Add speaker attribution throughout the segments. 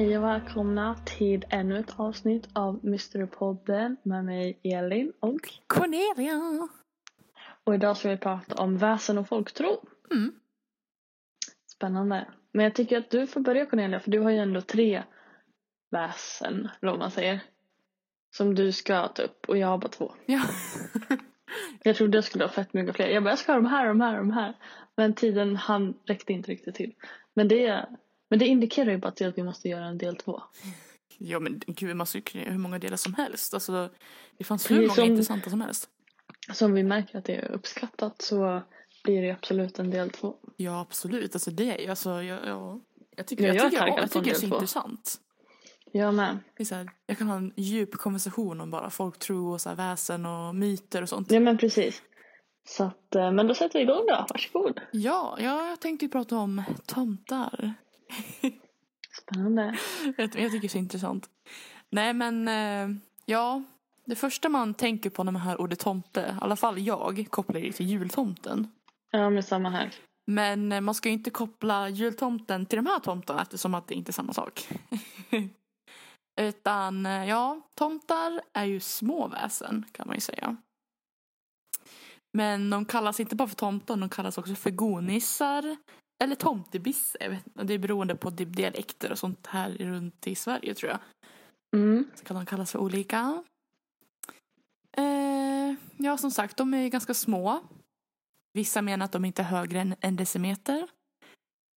Speaker 1: Hej och välkomna till ännu ett avsnitt av Mysterypodden med mig Elin och
Speaker 2: Cornelia!
Speaker 1: och idag ska vi prata om väsen och folktro.
Speaker 2: Mm.
Speaker 1: Spännande. Men jag tycker att du får börja Cornelia för du har ju ändå tre väsen, eller vad man säger. Som du ska ta upp och jag har bara två.
Speaker 2: Ja.
Speaker 1: Jag trodde jag skulle ha fett mycket fler. Jag bara, jag ska ha de här, de här, de här. Men tiden han räckte inte riktigt till. Men det, men det indikerar ju bara till att vi måste göra en del två.
Speaker 2: ja men gud, man skulle kunna göra hur många delar som helst. Alltså, det fanns hur många
Speaker 1: som-
Speaker 2: intressanta som helst.
Speaker 1: Så om vi märker att det är uppskattat så blir det absolut en del två.
Speaker 2: Ja absolut, alltså det är ju alltså, jag, jag, jag tycker,
Speaker 1: Ja,
Speaker 2: jag,
Speaker 1: jag
Speaker 2: tycker, jag,
Speaker 1: på
Speaker 2: tycker det är så
Speaker 1: två.
Speaker 2: intressant.
Speaker 1: Jag med.
Speaker 2: Det är så här, jag kan ha en djup konversation om bara folktro och så här väsen och myter och sånt.
Speaker 1: Ja men precis. Så att, eh, men då sätter vi igång då. Varsågod.
Speaker 2: Ja, ja jag tänkte ju prata om tomtar.
Speaker 1: Spännande.
Speaker 2: jag, jag tycker det är så intressant. Nej men, eh, ja. Det första man tänker på när man hör ordet tomte, i alla fall jag, kopplar det till jultomten.
Speaker 1: Ja men samma här.
Speaker 2: Men eh, man ska ju inte koppla jultomten till de här tomtarna eftersom att det inte är samma sak. Utan eh, ja, tomtar är ju små väsen kan man ju säga. Men de kallas inte bara för tomtar, de kallas också för gonissar eller tomtebisse. Jag vet inte, Det är beroende på di- dialekter och sånt här runt i Sverige tror jag.
Speaker 1: Mm.
Speaker 2: Så kan de kallas för olika. Eh, ja, som sagt, de är ganska små. Vissa menar att de inte är högre än en decimeter.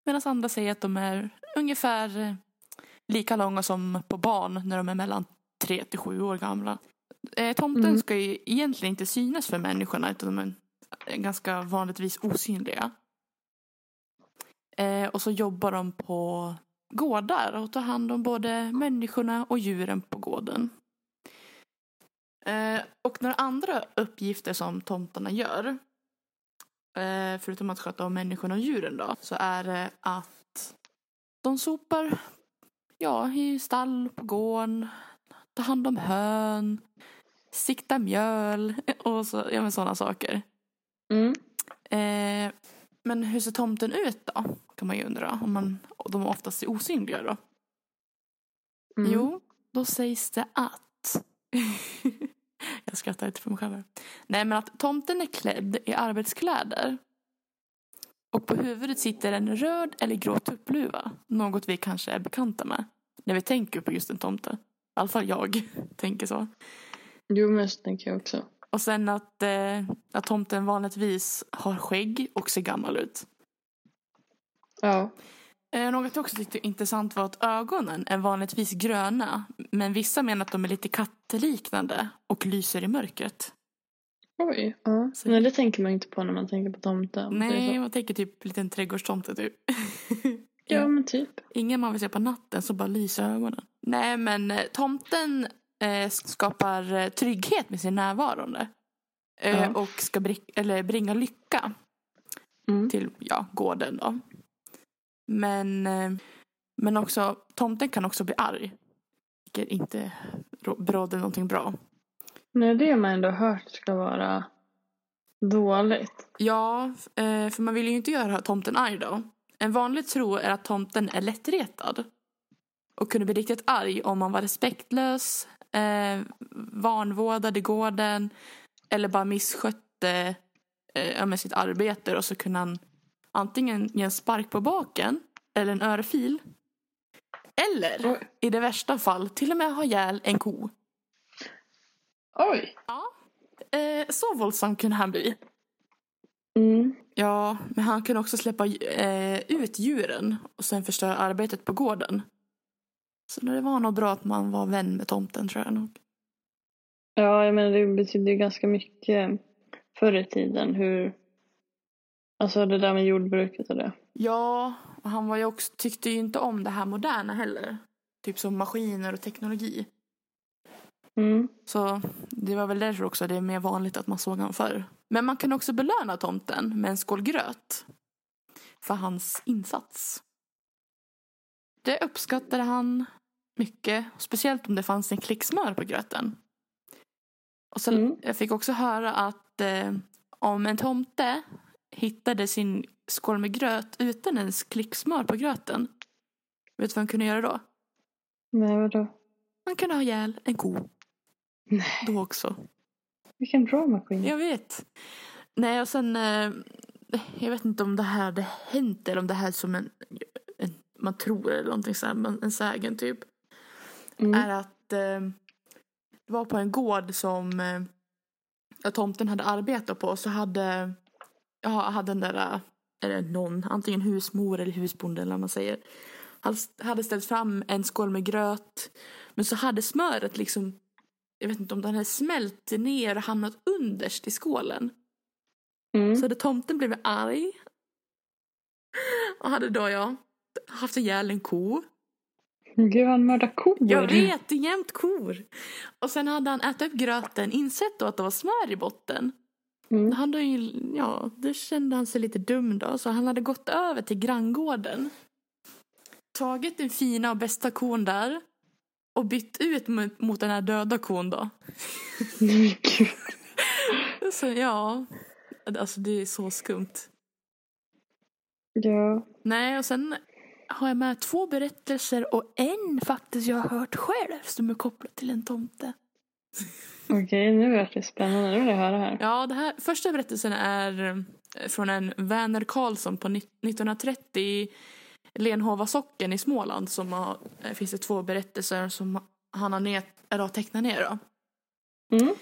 Speaker 2: Medan andra säger att de är ungefär eh, lika långa som på barn när de är mellan 3 till 7 år gamla. Eh, tomten
Speaker 1: Mm.
Speaker 2: ska ju egentligen inte synas för människorna utan de är ganska vanligtvis osynliga. Eh, och så jobbar de på gårdar och tar hand om både människorna och djuren på gården. Eh, och några andra uppgifter som tomtarna gör, eh, förutom att sköta om människorna och djuren då, så är det att de sopar ja, i stall på gården, tar hand om hön, siktar mjöl och så, ja, sådana saker.
Speaker 1: Mm.
Speaker 2: Eh, men hur ser tomten ut då? Kan man ju undra. Om man, de oftast är osynliga då.
Speaker 1: Mm.
Speaker 2: Jo, då sägs det att... jag skrattar lite för mig själv. Nej, men att tomten är klädd i arbetskläder. Och på huvudet sitter en röd eller grå tuppluva. Något vi kanske är bekanta med. När vi tänker på just en tomte. I alla fall jag tänker så.
Speaker 1: Jo men så tänker jag också.
Speaker 2: Och sen att, eh, att tomten vanligtvis har skägg och ser gammal ut.
Speaker 1: Ja.
Speaker 2: Eh, något jag också tyckte var intressant var att ögonen är vanligtvis gröna. Men vissa menar att de är lite kattliknande och lyser i mörkret.
Speaker 1: Oj. Ja.
Speaker 2: Så-
Speaker 1: Nej det tänker man inte på när man tänker på tomten.
Speaker 2: Nej, man tänker typ liten trädgårdstomte typ.
Speaker 1: Ja men typ.
Speaker 2: Ingen man vill se på natten så bara lyser ögonen. Nej men eh, tomten eh, skapar eh, trygghet med sin närvarande. Eh. Och ska eller bringa lycka
Speaker 1: Mm.
Speaker 2: till ja, gården då. Men, eh, men också, tomten kan också bli arg. Vilket inte beråder någonting bra.
Speaker 1: Nej det har man ändå hört ska vara dåligt.
Speaker 2: Ja, för man vill ju inte göra tomten arg då. En vanlig tro är att tomten är lättretad. Och kunde bli riktigt arg om man var respektlös, eh, vanvårdade gården eller bara misskötte eh, ja, med sitt arbete och så kunde han antingen ge en spark på baken eller en örfil. Eller
Speaker 1: Oj.
Speaker 2: i det värsta fall till och med ha ihjäl en ko.
Speaker 1: Oj.
Speaker 2: Eh, så våldsam kunde han bli.
Speaker 1: Mm.
Speaker 2: Ja, men han kunde också släppa eh, ut djuren och sen förstöra arbetet på gården. Så det var nog bra att man var vän med tomten tror jag nog.
Speaker 1: Ja jag menar det betyder ganska mycket förr i tiden hur Alltså det där med jordbruket och det.
Speaker 2: Ja, och han var ju också, tyckte ju inte om det här moderna heller. Typ som maskiner och teknologi.
Speaker 1: Mm.
Speaker 2: Så det var väl därför också det är mer vanligt att man såg honom förr. Men man kan också belöna tomten med en skål gröt. För hans insats. Det uppskattade han mycket. Speciellt om det fanns en klick smör på gröten. Och sen,
Speaker 1: Mm.
Speaker 2: Jag fick också höra att eh, om en tomte hittade sin skål med gröt utan ens klick smör på gröten. Vet du vad han kunde göra då?
Speaker 1: Nej, vadå?
Speaker 2: Han kunde ha ihjäl en ko
Speaker 1: Nej,
Speaker 2: då också.
Speaker 1: vilken drama queen.
Speaker 2: Jag vet. Nej, och sen... Eh, jag vet inte om det här hade hänt eller om det här är som en... en man tror eller någonting så här, en sägen typ.
Speaker 1: Mm.
Speaker 2: Är att eh, det var på en gård som eh, tomten hade arbetat på så hade... Ja, hade den där... eh, Eller någon, antingen husmor eller husbonde eller vad man säger. Han hade ställt fram en skål med gröt. Men så hade smöret liksom jag vet inte om den hade smält ner och hamnat underst i skålen.
Speaker 1: Mm.
Speaker 2: Så hade tomten blivit arg. Och hade då ja, haft ihjäl en ko.
Speaker 1: Gud, han mördar kor.
Speaker 2: Jag vet, det är jämt kor. Och sen hade han ätit upp gröten, insett då att det var smör i botten.
Speaker 1: Mm.
Speaker 2: Han ju, ja, det kände han sig lite dum då. Så han hade gått över till granngården. Tagit den fina och bästa kon där. Och bytt ut mot, den här döda kon då.
Speaker 1: Men Gud.
Speaker 2: Så ja, alltså det är så skumt.
Speaker 1: Ja.
Speaker 2: Nej, och sen har jag med två berättelser och en faktiskt jag har hört själv som är kopplad till en tomte.
Speaker 1: Okej, nu är det spännande. Nu vill jag höra här.
Speaker 2: Ja, det här första berättelsen är eh, från en Werner Karlsson på ni- 1930 i Lenhova socken i Småland. Som har, eh, finns det två berättelser som han har, ner, eller har tecknat ner. Då.
Speaker 1: Mm.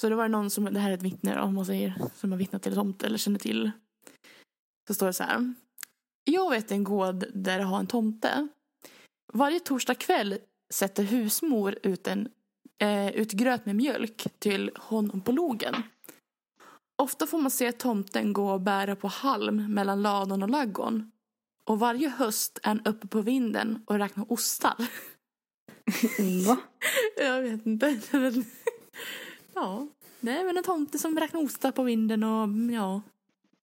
Speaker 2: Så det var någon som, det här är ett vittne då, om man säger, som har vittnat till tomte eller känner till. Så står det så här. Jag vet en gård där det har en tomte. Varje torsdag kväll sätter husmor ut, en, eh, ut gröt med mjölk till honom på logen. Ofta får man se tomten gå och bära på halm mellan ladon och laggon. Och varje höst är han uppe på vinden och räknar ostar.
Speaker 1: Va?
Speaker 2: Jag vet inte. Ja, det är väl en tomte som räknar ostar på vinden och ja,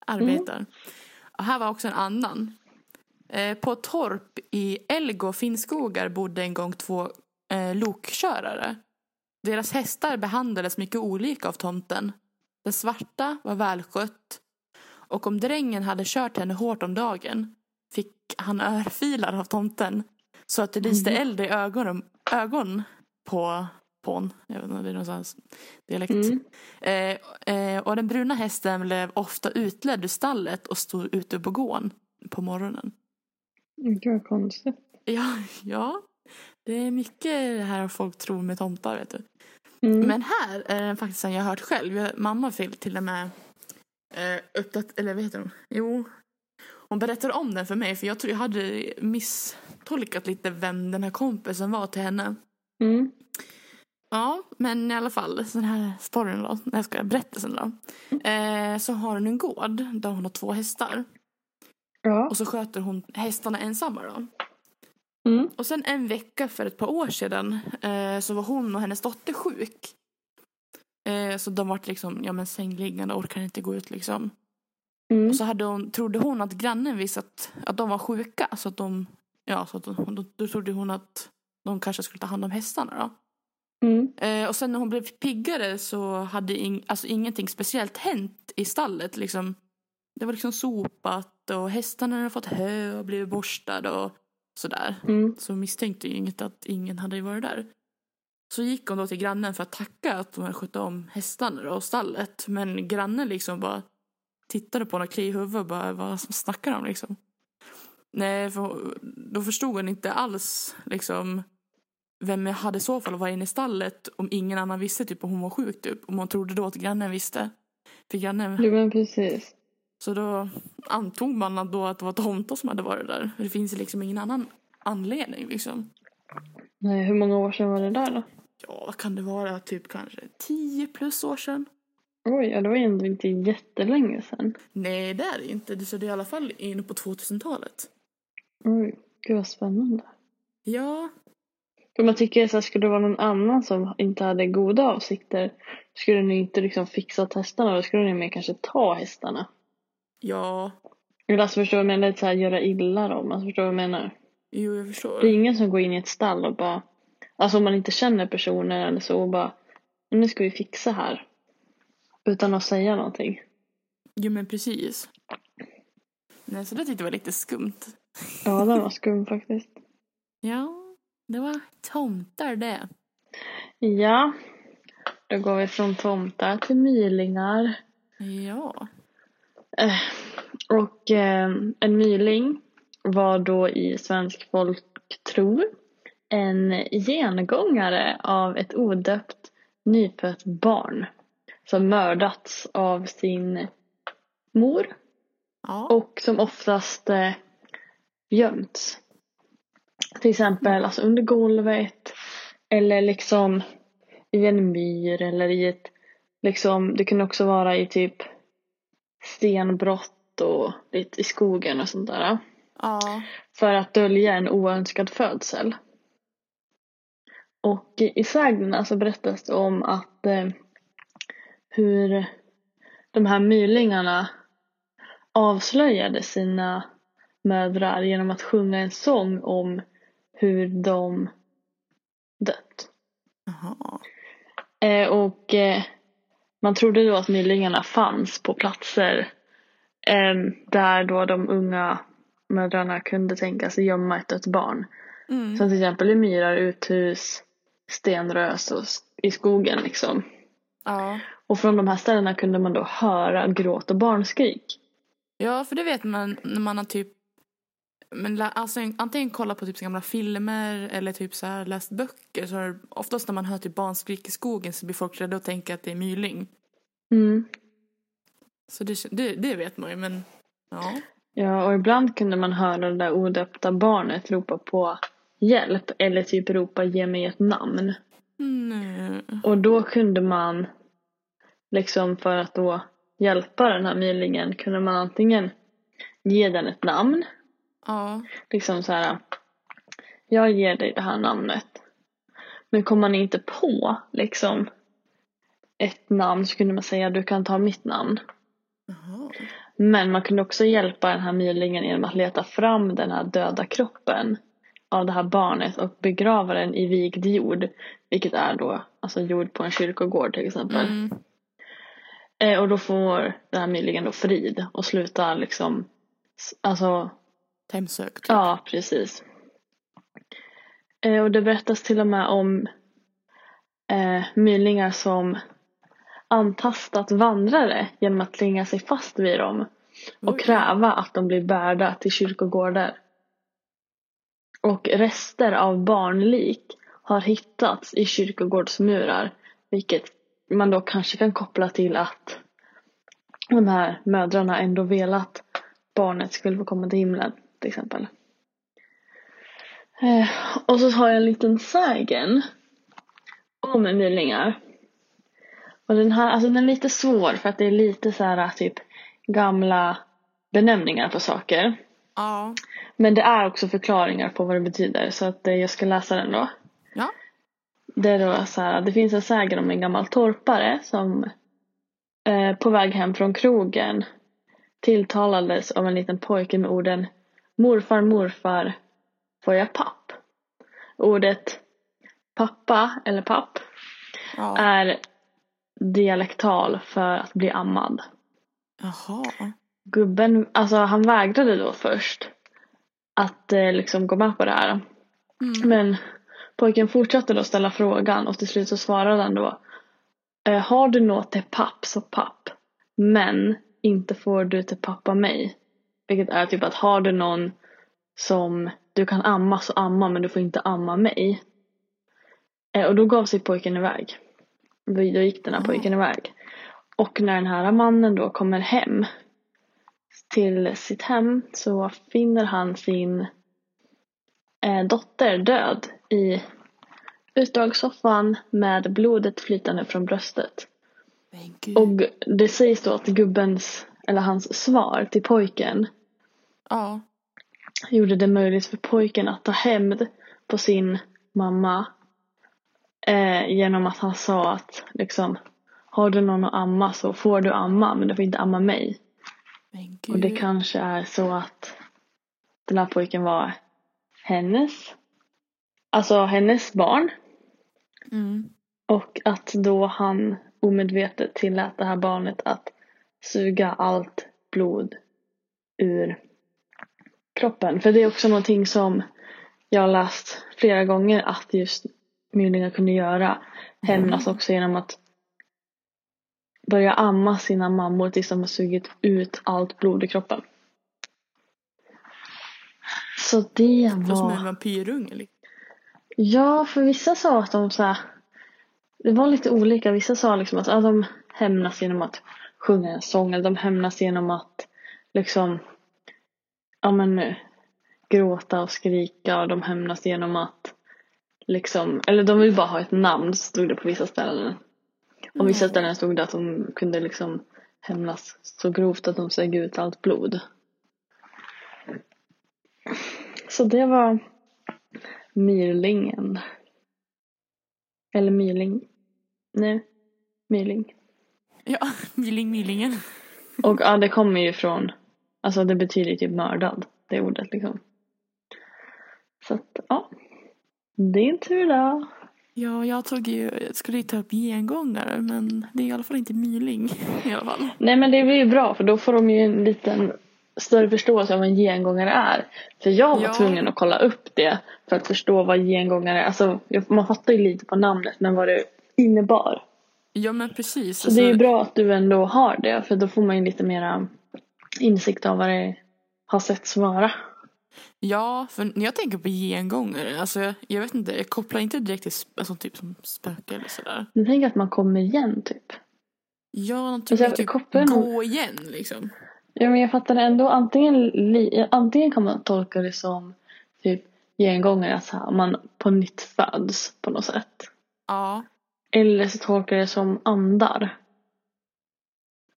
Speaker 2: arbetar. Och här var också en annan. Eh, på ett torp i Elgå Finnskogar bodde en gång två eh, lokkörare. Deras hästar behandlades mycket olika av tomten. Den svarta var välskött och om drängen hade kört henne hårt om dagen fick han örfilar av tomten så att det lyste
Speaker 1: Mhm.
Speaker 2: eld i ögonen, ögon på pån. Jag vet inte, det är någon sån dialekt.
Speaker 1: Mm.
Speaker 2: Eh, eh, och den bruna hästen blev ofta utledd ur stallet och stod ute på gården på morgonen.
Speaker 1: Gud konstigt.
Speaker 2: Ja, ja. Det är mycket här folk tror med tomtar vet du.
Speaker 1: Mm.
Speaker 2: Men här är den faktiskt en jag har hört själv. Mamma fick till och med eh, uppdatt, eller vad heter hon? Jo. Hon berättade om den för mig för jag tror jag hade misstolkat lite vem den här kompisen var till henne.
Speaker 1: Mm.
Speaker 2: Ja, men i alla fall, den här storyn då, när jag ska berättelsen då. Eh, så har hon en gård där hon har två hästar.
Speaker 1: Ja.
Speaker 2: Och så sköter hon hästarna ensamma då.
Speaker 1: Mm.
Speaker 2: Och sen en vecka för ett par år sedan eh, så var hon och hennes dotter sjuk. Eh, så de vart liksom, ja men sängliggande, orkade inte gå ut liksom.
Speaker 1: Mm.
Speaker 2: Och så hade hon, trodde hon att grannen visste att, de var sjuka. Så att de, ja så att då, då trodde hon att de kanske skulle ta hand om hästarna då.
Speaker 1: Mm.
Speaker 2: Eh, och sen när hon blev piggare så hade ing, alltså ingenting speciellt hänt i stallet. Liksom. Det var liksom sopat och hästarna hade fått hö och blivit borstade och sådär.
Speaker 1: Mm.
Speaker 2: Så misstänkte ju inget att ingen hade varit där. Så gick hon då till grannen för att tacka att de hade skött om hästarna och stallet. Men grannen liksom bara tittade på henne och kliade i huvudet och bara vad som snackar de liksom. Nej, för då förstod hon inte alls liksom vem hade i så fall varit inne i stallet om ingen annan visste typ om hon var sjuk typ. Om hon trodde då att grannen visste. För grannen,
Speaker 1: Jo men precis.
Speaker 2: så då antog man att då att det var tomtar som hade varit där. För det finns liksom ingen annan anledning liksom.
Speaker 1: Nej, hur många år sedan var det där då?
Speaker 2: Ja, vad kan det vara? Typ kanske 10 plus år sedan?
Speaker 1: Oj, ja det var ju ändå inte jättelänge sedan.
Speaker 2: Nej, det är det inte. Det- Så det är i alla fall inne på 2000-talet.
Speaker 1: Oj, gud vad spännande.
Speaker 2: Ja,
Speaker 1: För man tycker så här, skulle det vara någon annan som inte hade goda avsikter skulle ni inte liksom fixa hästarna, då skulle ni mer kanske ta hästarna.
Speaker 2: ja,
Speaker 1: Eller alltså förstår du vad jag menar? Lite så här, göra illa dem. Alltså förstår du vad jag menar?
Speaker 2: jo jag förstår.
Speaker 1: Det är ingen som går in i ett stall och bara, alltså om man inte känner personen eller så och bara, nu ska vi fixa här. Utan att säga någonting.
Speaker 2: Jo men precis. Nej, så det tyckte jag var lite skumt.
Speaker 1: Ja, den var skum faktiskt.
Speaker 2: Ja. Det var tomtar det.
Speaker 1: Ja, då går vi från tomtar till mylingar.
Speaker 2: Ja.
Speaker 1: Eh, och eh, en myling var då i svensk folktro en gengångare av ett odöpt nyfött barn som mördats av sin mor
Speaker 2: Ja.
Speaker 1: och som oftast eh, gömts. Till exempel alltså under golvet eller liksom i en myr eller i ett liksom det kunde också vara i typ stenbrott och lite i skogen och sånt där.
Speaker 2: ja.
Speaker 1: För att dölja en oönskad födsel. Och i sägnerna så berättas det om att eh, hur de här mylingarna avslöjade sina mödrar genom att sjunga en sång om hur de dött.
Speaker 2: Jaha.
Speaker 1: Eh, och eh, man trodde då att mylingarna fanns på platser eh, där då de unga mödrarna kunde tänka sig gömma ett dött barn.
Speaker 2: Mm.
Speaker 1: Som till exempel i myrar, uthus, stenrös och i skogen liksom.
Speaker 2: Ja.
Speaker 1: Och från de här ställena kunde man då höra gråt och barnskrik.
Speaker 2: ja, för det vet man när man har typ men alltså, antingen kollat på typ så gamla filmer eller typ så här läst böcker så oftast när man hör typ barnskrik i skogen så blir folk rädda och tänker att det är myling.
Speaker 1: Mm.
Speaker 2: Så det, det, det vet man ju men ja.
Speaker 1: Ja, och ibland kunde man höra det där odöpta barnet ropa på hjälp eller typ ropa ge mig ett namn.
Speaker 2: Mm.
Speaker 1: Och då kunde man liksom för att då hjälpa den här mylingen kunde man antingen ge den ett namn.
Speaker 2: Ja.
Speaker 1: Liksom så här. Jag ger dig det här namnet. Men kom man inte på liksom ett namn så kunde man säga du kan ta mitt namn.
Speaker 2: Jaha.
Speaker 1: Men man kunde också hjälpa den här mylingen genom att leta fram den här döda kroppen av det här barnet och begrava den i vigd jord. Vilket är då alltså jord på en kyrkogård till exempel.
Speaker 2: Mm.
Speaker 1: Eh, och då får den här mylingen då frid och slutar liksom s- Alltså,
Speaker 2: Hemsökt.
Speaker 1: ja precis. Eh, och det berättas till och med om eh, mylingar som antastat vandrare genom att klinga sig fast vid dem och
Speaker 2: Oj.
Speaker 1: kräva att de blir bärda till kyrkogårdar. Och rester av barnlik har hittats i kyrkogårdsmurar vilket man då kanske kan koppla till att de här mödrarna ändå velat barnet skulle få komma till himlen till exempel. Eh, och så har jag en liten sägen om mylingar. Och den här, alltså den är lite svår för att det är lite så här typ gamla benämningar på saker.
Speaker 2: Ja.
Speaker 1: Men det är också förklaringar på vad det betyder så att eh, jag ska läsa den då.
Speaker 2: Ja.
Speaker 1: Det är då så här, det finns en sägen om en gammal torpare som eh, på väg hem från krogen tilltalades av en liten pojke med orden Morfar, morfar, får jag papp? Ordet pappa eller papp
Speaker 2: Ja.
Speaker 1: är dialektal för att bli ammad.
Speaker 2: Jaha.
Speaker 1: Gubben, alltså han vägrade då först att eh, liksom gå med på det här.
Speaker 2: Mm.
Speaker 1: Men pojken fortsatte då ställa frågan och till slut så svarade han då eh, Har du något till papp så papp. Men inte får du till pappa mig. Vilket är typ att har du någon som du kan amma så amma men du får inte amma mig. Eh, och då gav sig pojken iväg. Då, gick den här pojken iväg. Och när den här mannen då kommer hem till sitt hem så finner han sin eh, dotter död i utdragssoffan med blodet flytande från bröstet. Och det sägs då att gubbens, eller hans svar till pojken
Speaker 2: Ja.
Speaker 1: gjorde det möjligt för pojken att ta hämnd på sin mamma eh, genom att han sa att liksom har du någon att amma så får du amma men du får inte amma mig. Och det kanske är så att den här pojken var hennes, alltså hennes barn
Speaker 2: Mm.
Speaker 1: och att då han omedvetet tillät det här barnet att suga allt blod ur kroppen. För det är också någonting som jag har läst flera gånger att just mylingar kunde göra. Hämnas också genom att börja amma sina mammor tills de har sugit ut allt blod i kroppen. Så det
Speaker 2: var som en vampyrunge. liksom.
Speaker 1: Ja, för vissa sa att de så här, Det var lite olika. Vissa sa liksom att ja, de hämnas genom att sjunga en sång. Eller de hämnas genom att liksom ja men gråta och skrika. Och de hämnas genom att liksom, eller de vill bara ha ett namn stod det på vissa ställen. Och vissa
Speaker 2: Mm.
Speaker 1: ställen stod det att de kunde liksom hämnas så grovt att de sög ut allt blod. Så det var myrlingen. Eller myrling. Nej, myrling.
Speaker 2: Ja, myling, mylingen.
Speaker 1: Och ja, det kommer ju från, alltså det betyder typ mördad, det ordet liksom. Så att ja, din tur då.
Speaker 2: Ja, jag tog ju, jag skulle ju ta upp gengångare men det är i alla fall inte myling i alla fall.
Speaker 1: Nej men det blir ju bra för då får de ju en liten större förståelse av vad en gengångare är. För jag var
Speaker 2: Ja.
Speaker 1: tvungen att kolla upp det för att förstå vad gengångare är. Alltså man fattar ju lite på namnet men vad det innebar.
Speaker 2: Ja men precis.
Speaker 1: Så det är ju
Speaker 2: alltså,
Speaker 1: bra att du ändå har det för då får man ju lite mera insikt av vad det har setts vara.
Speaker 2: Ja, för när jag tänker på gengångare, alltså jag, jag vet inte, jag kopplar inte direkt till alltså, typ som spöke eller sådär.
Speaker 1: Jag tänker att man kommer igen typ.
Speaker 2: Ja, någonting
Speaker 1: Alltså,
Speaker 2: typ
Speaker 1: kopplar
Speaker 2: gå igen liksom.
Speaker 1: Ja men jag fattar ändå antingen, li- antingen kan man tolka det som typ gengångare, att så här, man på nytt föds på något sätt.
Speaker 2: Ja.
Speaker 1: Eller så tolkar jag det som andar.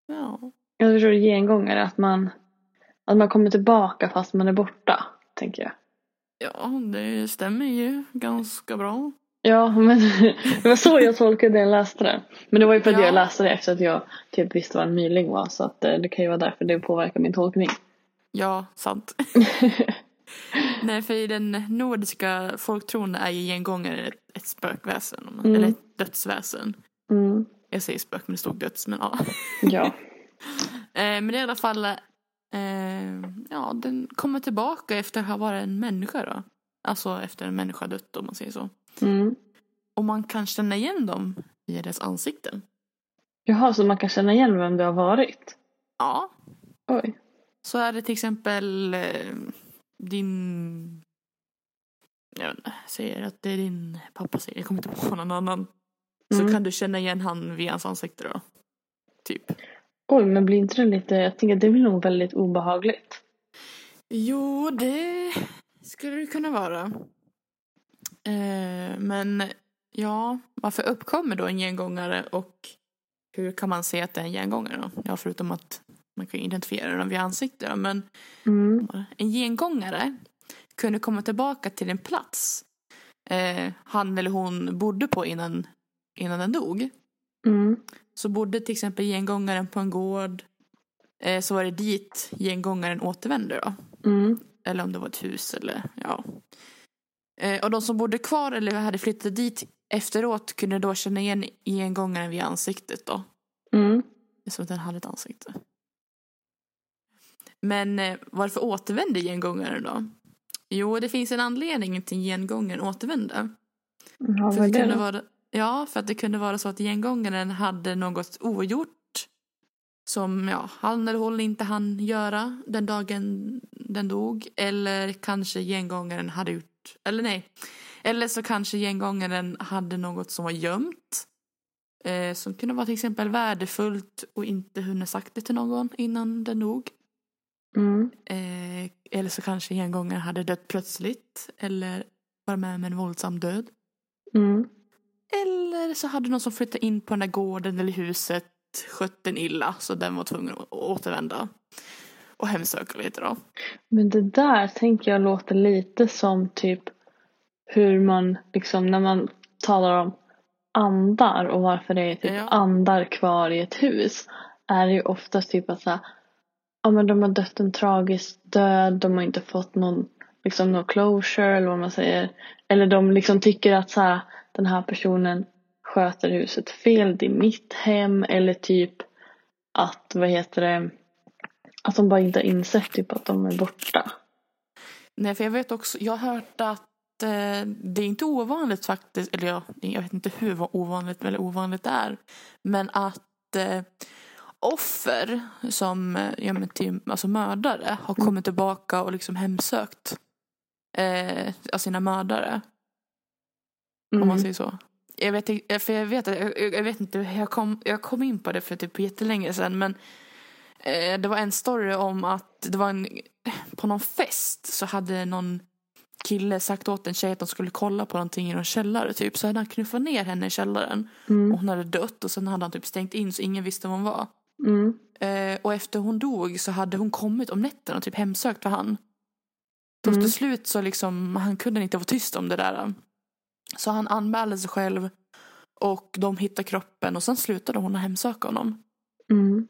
Speaker 2: Ja.
Speaker 1: Jag förstår gengångare, att man, att man kommer tillbaka fast man är borta, tänker jag.
Speaker 2: Ja, det stämmer ju ganska bra.
Speaker 1: Ja, men det var så jag tolkade det jag läste det. Men det var ju för att
Speaker 2: Ja.
Speaker 1: jag läste det efter att jag typ visste vad en myling var. Så att eh, det kan ju vara därför det påverkar min tolkning.
Speaker 2: Ja, sant. Nej, för i den nordiska folktron är ju gengångare ett, ett spökväsen.
Speaker 1: Mm.
Speaker 2: Eller ett dödsväsen.
Speaker 1: Mm,
Speaker 2: Jag säger spök men det stod döds, men ja.
Speaker 1: ja.
Speaker 2: Eh, men i alla fall, eh, ja, den kommer tillbaka efter att ha varit en människa då. Alltså efter en människa dött om man säger så.
Speaker 1: Mm.
Speaker 2: Och man kan känna igen dem via deras ansikten.
Speaker 1: Jaha, så man kan känna igen vem det har varit?
Speaker 2: Ja,
Speaker 1: Oj.
Speaker 2: så är det till exempel eh, din... Jag vet inte, säger att det är din pappa säger, jag kommer inte på någon annan. Så
Speaker 1: Mm.
Speaker 2: kan du känna igen han via hans ansikte då. Typ.
Speaker 1: Oj, men blir inte det lite, jag tänker det blir nog väldigt obehagligt.
Speaker 2: Jo, det skulle det kunna vara. Eh, men ja, varför uppkommer då en gengångare och hur kan man se att det är en gengångare då? Ja, förutom att man kan identifiera den via ansikte då, men
Speaker 1: Mm.
Speaker 2: en gengångare kunde komma tillbaka till en plats eh, han eller hon bodde på innan, innan den dog.
Speaker 1: Mm.
Speaker 2: Så bodde till exempel gengångaren på en gård eh, så var det dit gengångaren återvände då.
Speaker 1: Mm.
Speaker 2: Eller om det var ett hus eller ja. Eh, och de som bodde kvar eller hade flyttat dit efteråt kunde då känna igen gengångaren via ansiktet då.
Speaker 1: Mm.
Speaker 2: Det är som att den hade ett ansikte. Men eh, varför återvände gengångaren då? Jo, det finns en anledning till gengångaren återvände.
Speaker 1: Ja,
Speaker 2: För det
Speaker 1: det
Speaker 2: kunde vara, ja, för att det kunde vara så att gengångaren hade något ogjort som ja, han eller hon inte hann göra den dagen den dog. Eller kanske gengångaren hade gjort, eller nej. Eller så kanske gengångaren hade något som var gömt. Eh, som kunde vara till exempel värdefullt och inte hunnit sagt det till någon innan den dog.
Speaker 1: Mm.
Speaker 2: Eh, eller så kanske gengångaren hade dött plötsligt. Eller var med om en våldsam död.
Speaker 1: Mm.
Speaker 2: Eller så hade någon som flyttade in på den där gården eller huset skött den illa så den var tvungen att återvända. Och hemsöka lite då.
Speaker 1: Men det där tänker jag låter lite som typ hur man liksom när man talar om andar och varför det är typ
Speaker 2: Ja.
Speaker 1: andar kvar i ett hus är det ju oftast typ att så här, ja men de har dött en tragisk död, de har inte fått någon liksom någon closure eller vad man säger. Eller de liksom tycker att så här, den här personen sköter huset fel, det är mitt hem eller typ att vad heter det att de bara inte har insett typ att de är borta.
Speaker 2: Nej för jag vet också, jag har hört att eh, det är inte ovanligt faktiskt, eller jag, jag vet inte hur ovanligt eller ovanligt det är. Men att eh, offer som eh, ja, men till, alltså mördare har kommit tillbaka och liksom hemsökt eh, av sina mördare. Om man
Speaker 1: Mm.
Speaker 2: säger så. Jag vet, för jag vet, jag, jag vet inte, jag kom, jag kom in på det för typ jättelänge sedan men eh, det var en story om att det var en, på någon fest så hade någon kille sagt åt en tjej att de skulle kolla på någonting i någon källare typ så hade han knuffat ner henne i källaren
Speaker 1: Mm.
Speaker 2: och hon hade dött och sen hade han typ stängt in så ingen visste var hon var.
Speaker 1: Mm.
Speaker 2: Eh, och efter hon dog så hade hon kommit om nätterna och typ hemsökt för han. Då
Speaker 1: Mm.
Speaker 2: till slut så liksom, han kunde inte vara tyst om det där. Så han anmälde sig själv och de hittade kroppen och sen slutade hon att hemsöka honom.
Speaker 1: Mm.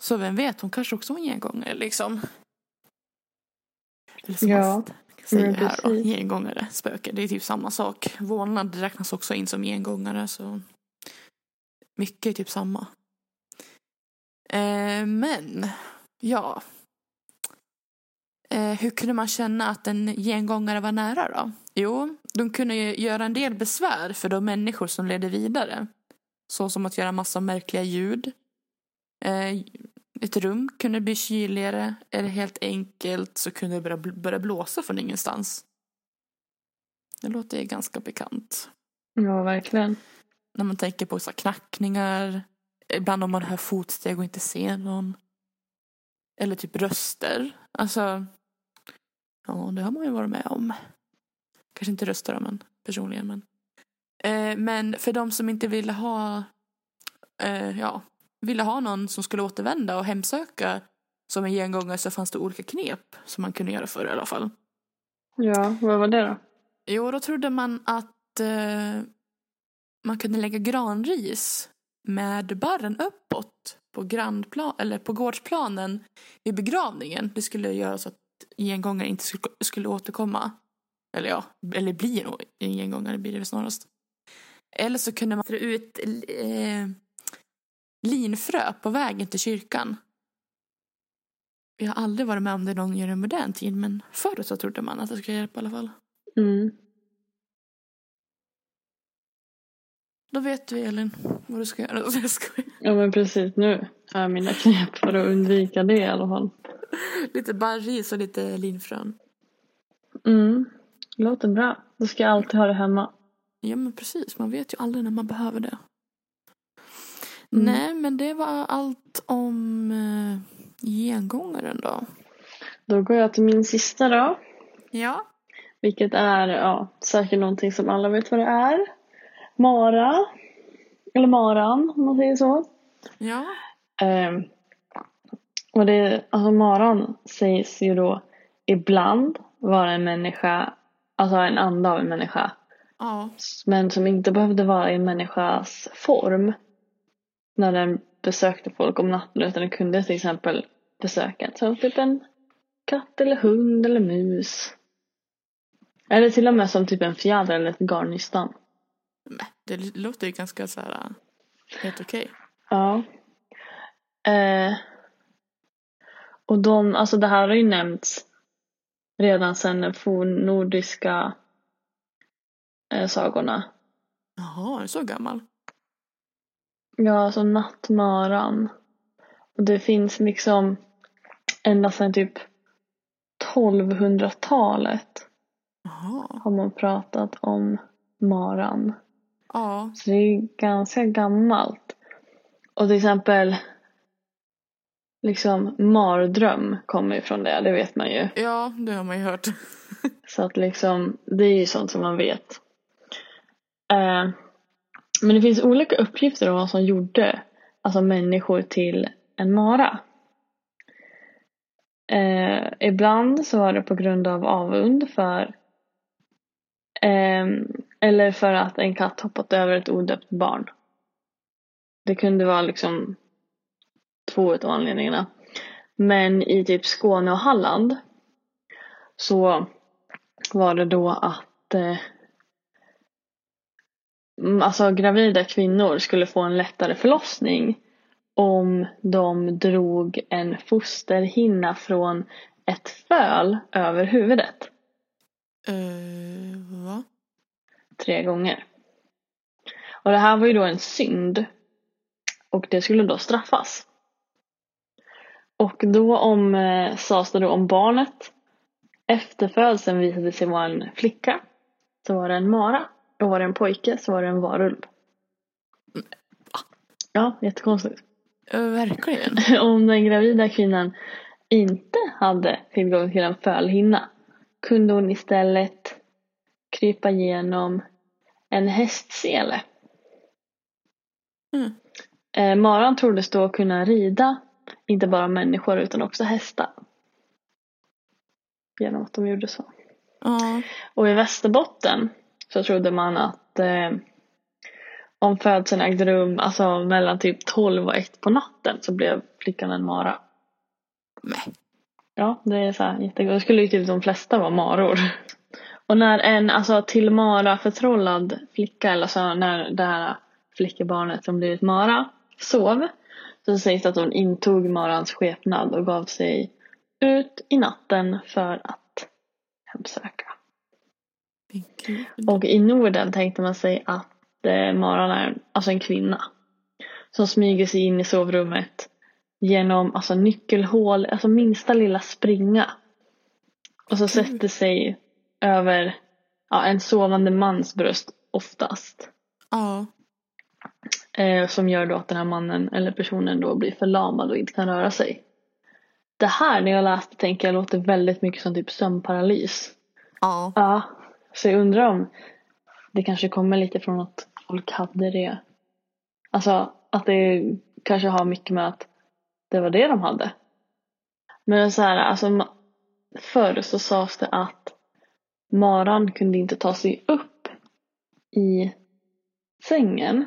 Speaker 2: Så vem vet, hon kanske också var en gengångare liksom. Eller som
Speaker 1: Ja,
Speaker 2: säger här då, gengångare, spöke, det är typ samma sak. Vålnad räknas också in som gengångare så mycket är typ samma. Eh, men, ja. Eh, hur kunde man känna att en gengångare var nära då? Jo, de kunde ju göra en del besvär för de människor som ledde vidare. Så som att göra massa märkliga ljud. Eh, ett rum kunde bli kyligare eller helt enkelt så kunde det börja, börja blåsa från ingenstans. Det låter ganska bekant.
Speaker 1: Ja, verkligen.
Speaker 2: När man tänker på så knackningar. Ibland om man hör fotsteg och inte ser någon. Eller typ röster. Alltså. Ja, det har man ju varit med om. Kanske inte röster då, men personligen. Men, eh, men för de som inte ville ha. Eh, ja, ville ha någon som skulle återvända och hemsöka som en gengångare så fanns det olika knep som man kunde göra för i alla fall.
Speaker 1: Ja, vad var det då?
Speaker 2: Jo, då trodde man att eh, man kunde lägga granris med barren uppåt på, grandplan, eller på gårdsplanen vid begravningen. Det skulle göra så att gengångare inte skulle, skulle återkomma. Eller ja, eller bli nog en gengångare blir det väl snarast. Eller så kunde man dra ut eh, linfrö på vägen till kyrkan. Jag har aldrig varit med om det någon gör i modern tid men förut så trodde man att det skulle hjälpa i alla fall.
Speaker 1: Mm.
Speaker 2: Då vet du Elin vad du ska göra. Jag skojar.
Speaker 1: Ja, men precis nu har jag mina knep för att undvika det i alla fall.
Speaker 2: Lite barris och lite linfrön.
Speaker 1: Mm. Låter bra. Då ska jag alltid ha det hemma.
Speaker 2: Ja men precis, man vet ju aldrig när man behöver det.
Speaker 1: Mm.
Speaker 2: Nej men det var allt om eh, gengångaren då.
Speaker 1: Då går jag till min sista då.
Speaker 2: Ja.
Speaker 1: Vilket är ja, säkert någonting som alla vet vad det är. Mara. Eller maran om man säger så.
Speaker 2: Ja.
Speaker 1: Ehm, och det, alltså maran sägs ju då ibland vara en människa, alltså en ande av en människa.
Speaker 2: Ja.
Speaker 1: Men som inte behövde vara i en människas form. När den besökte folk om natten utan den kunde till exempel besöka som typ en katt eller hund eller mus. Eller till och med som typ en fjäder eller ett garnnystan.
Speaker 2: Men, det låter ju ganska så här eh, helt okej.
Speaker 1: Ja. Eh, och de, alltså det här har ju nämnts redan sedan de fornnordiska eh, sagorna.
Speaker 2: Jaha, är du så gammal?
Speaker 1: Ja, alltså nattmaran. Och det finns liksom ända sedan typ 1200-talet
Speaker 2: Jaha.
Speaker 1: har man pratat om maran.
Speaker 2: Ja.
Speaker 1: Så det är ganska gammalt. Och till exempel liksom mardröm kommer ju från det, det vet man ju.
Speaker 2: Ja, det har man ju hört.
Speaker 1: Så att liksom, det är ju sånt som man vet. Eh, men det finns olika uppgifter om vad som gjorde alltså människor till en mara. Eh, ibland så var det på grund av avund för eh, eller för att en katt hoppat över ett odöpt barn. Det kunde vara liksom två utav anledningarna. Men i typ Skåne och Halland så var det då att eh, alltså gravida kvinnor skulle få en lättare förlossning om de drog en fosterhinna från ett föl över huvudet.
Speaker 2: Uh, va?
Speaker 1: Tre gånger. Och det här var ju då en synd. Och det skulle då straffas. Och då om, eh, sades det då om barnet efter födseln visade sig vara en flicka så var det en mara. Och var det en pojke så var det en varulv. Ja, jättekonstigt.
Speaker 2: Verkligen.
Speaker 1: Om den gravida kvinnan inte hade tillgång till en fölhinna kunde hon istället krypa igenom en hästsele.
Speaker 2: Mm.
Speaker 1: Eh, maran troddes då kunna rida inte bara människor utan också hästar. Genom att de gjorde så.
Speaker 2: Ja.
Speaker 1: Och i Västerbotten så trodde man att eh, om födseln ägde rum alltså mellan typ 12 och 1 på natten så blev flickan en mara.
Speaker 2: Nej.
Speaker 1: Ja, det är så här jättegott. Det skulle ju typ de flesta vara maror. Och när en alltså till mara förtrollad flicka, eller så när det här flickebarnet som blivit mara sov så sägs det att hon intog marans skepnad och gav sig ut i natten för att hemsöka. Och i Norden tänkte man sig att eh, maran är alltså en kvinna som smyger sig in i sovrummet genom alltså nyckelhål, alltså minsta lilla springa. Och så sätter sig över ja, en sovande mans bröst oftast.
Speaker 2: Ja.
Speaker 1: Eh, som gör då att den här mannen eller personen då blir förlamad och inte kan röra sig. Det här när jag läste tänker jag låter väldigt mycket som typ sömnparalys.
Speaker 2: Ja.
Speaker 1: Ja, så jag undrar om det kanske kommer lite från att folk hade det. Alltså att det kanske har mycket med att det var det de hade. Men så här, alltså förr så sades det att maran kunde inte ta sig upp i sängen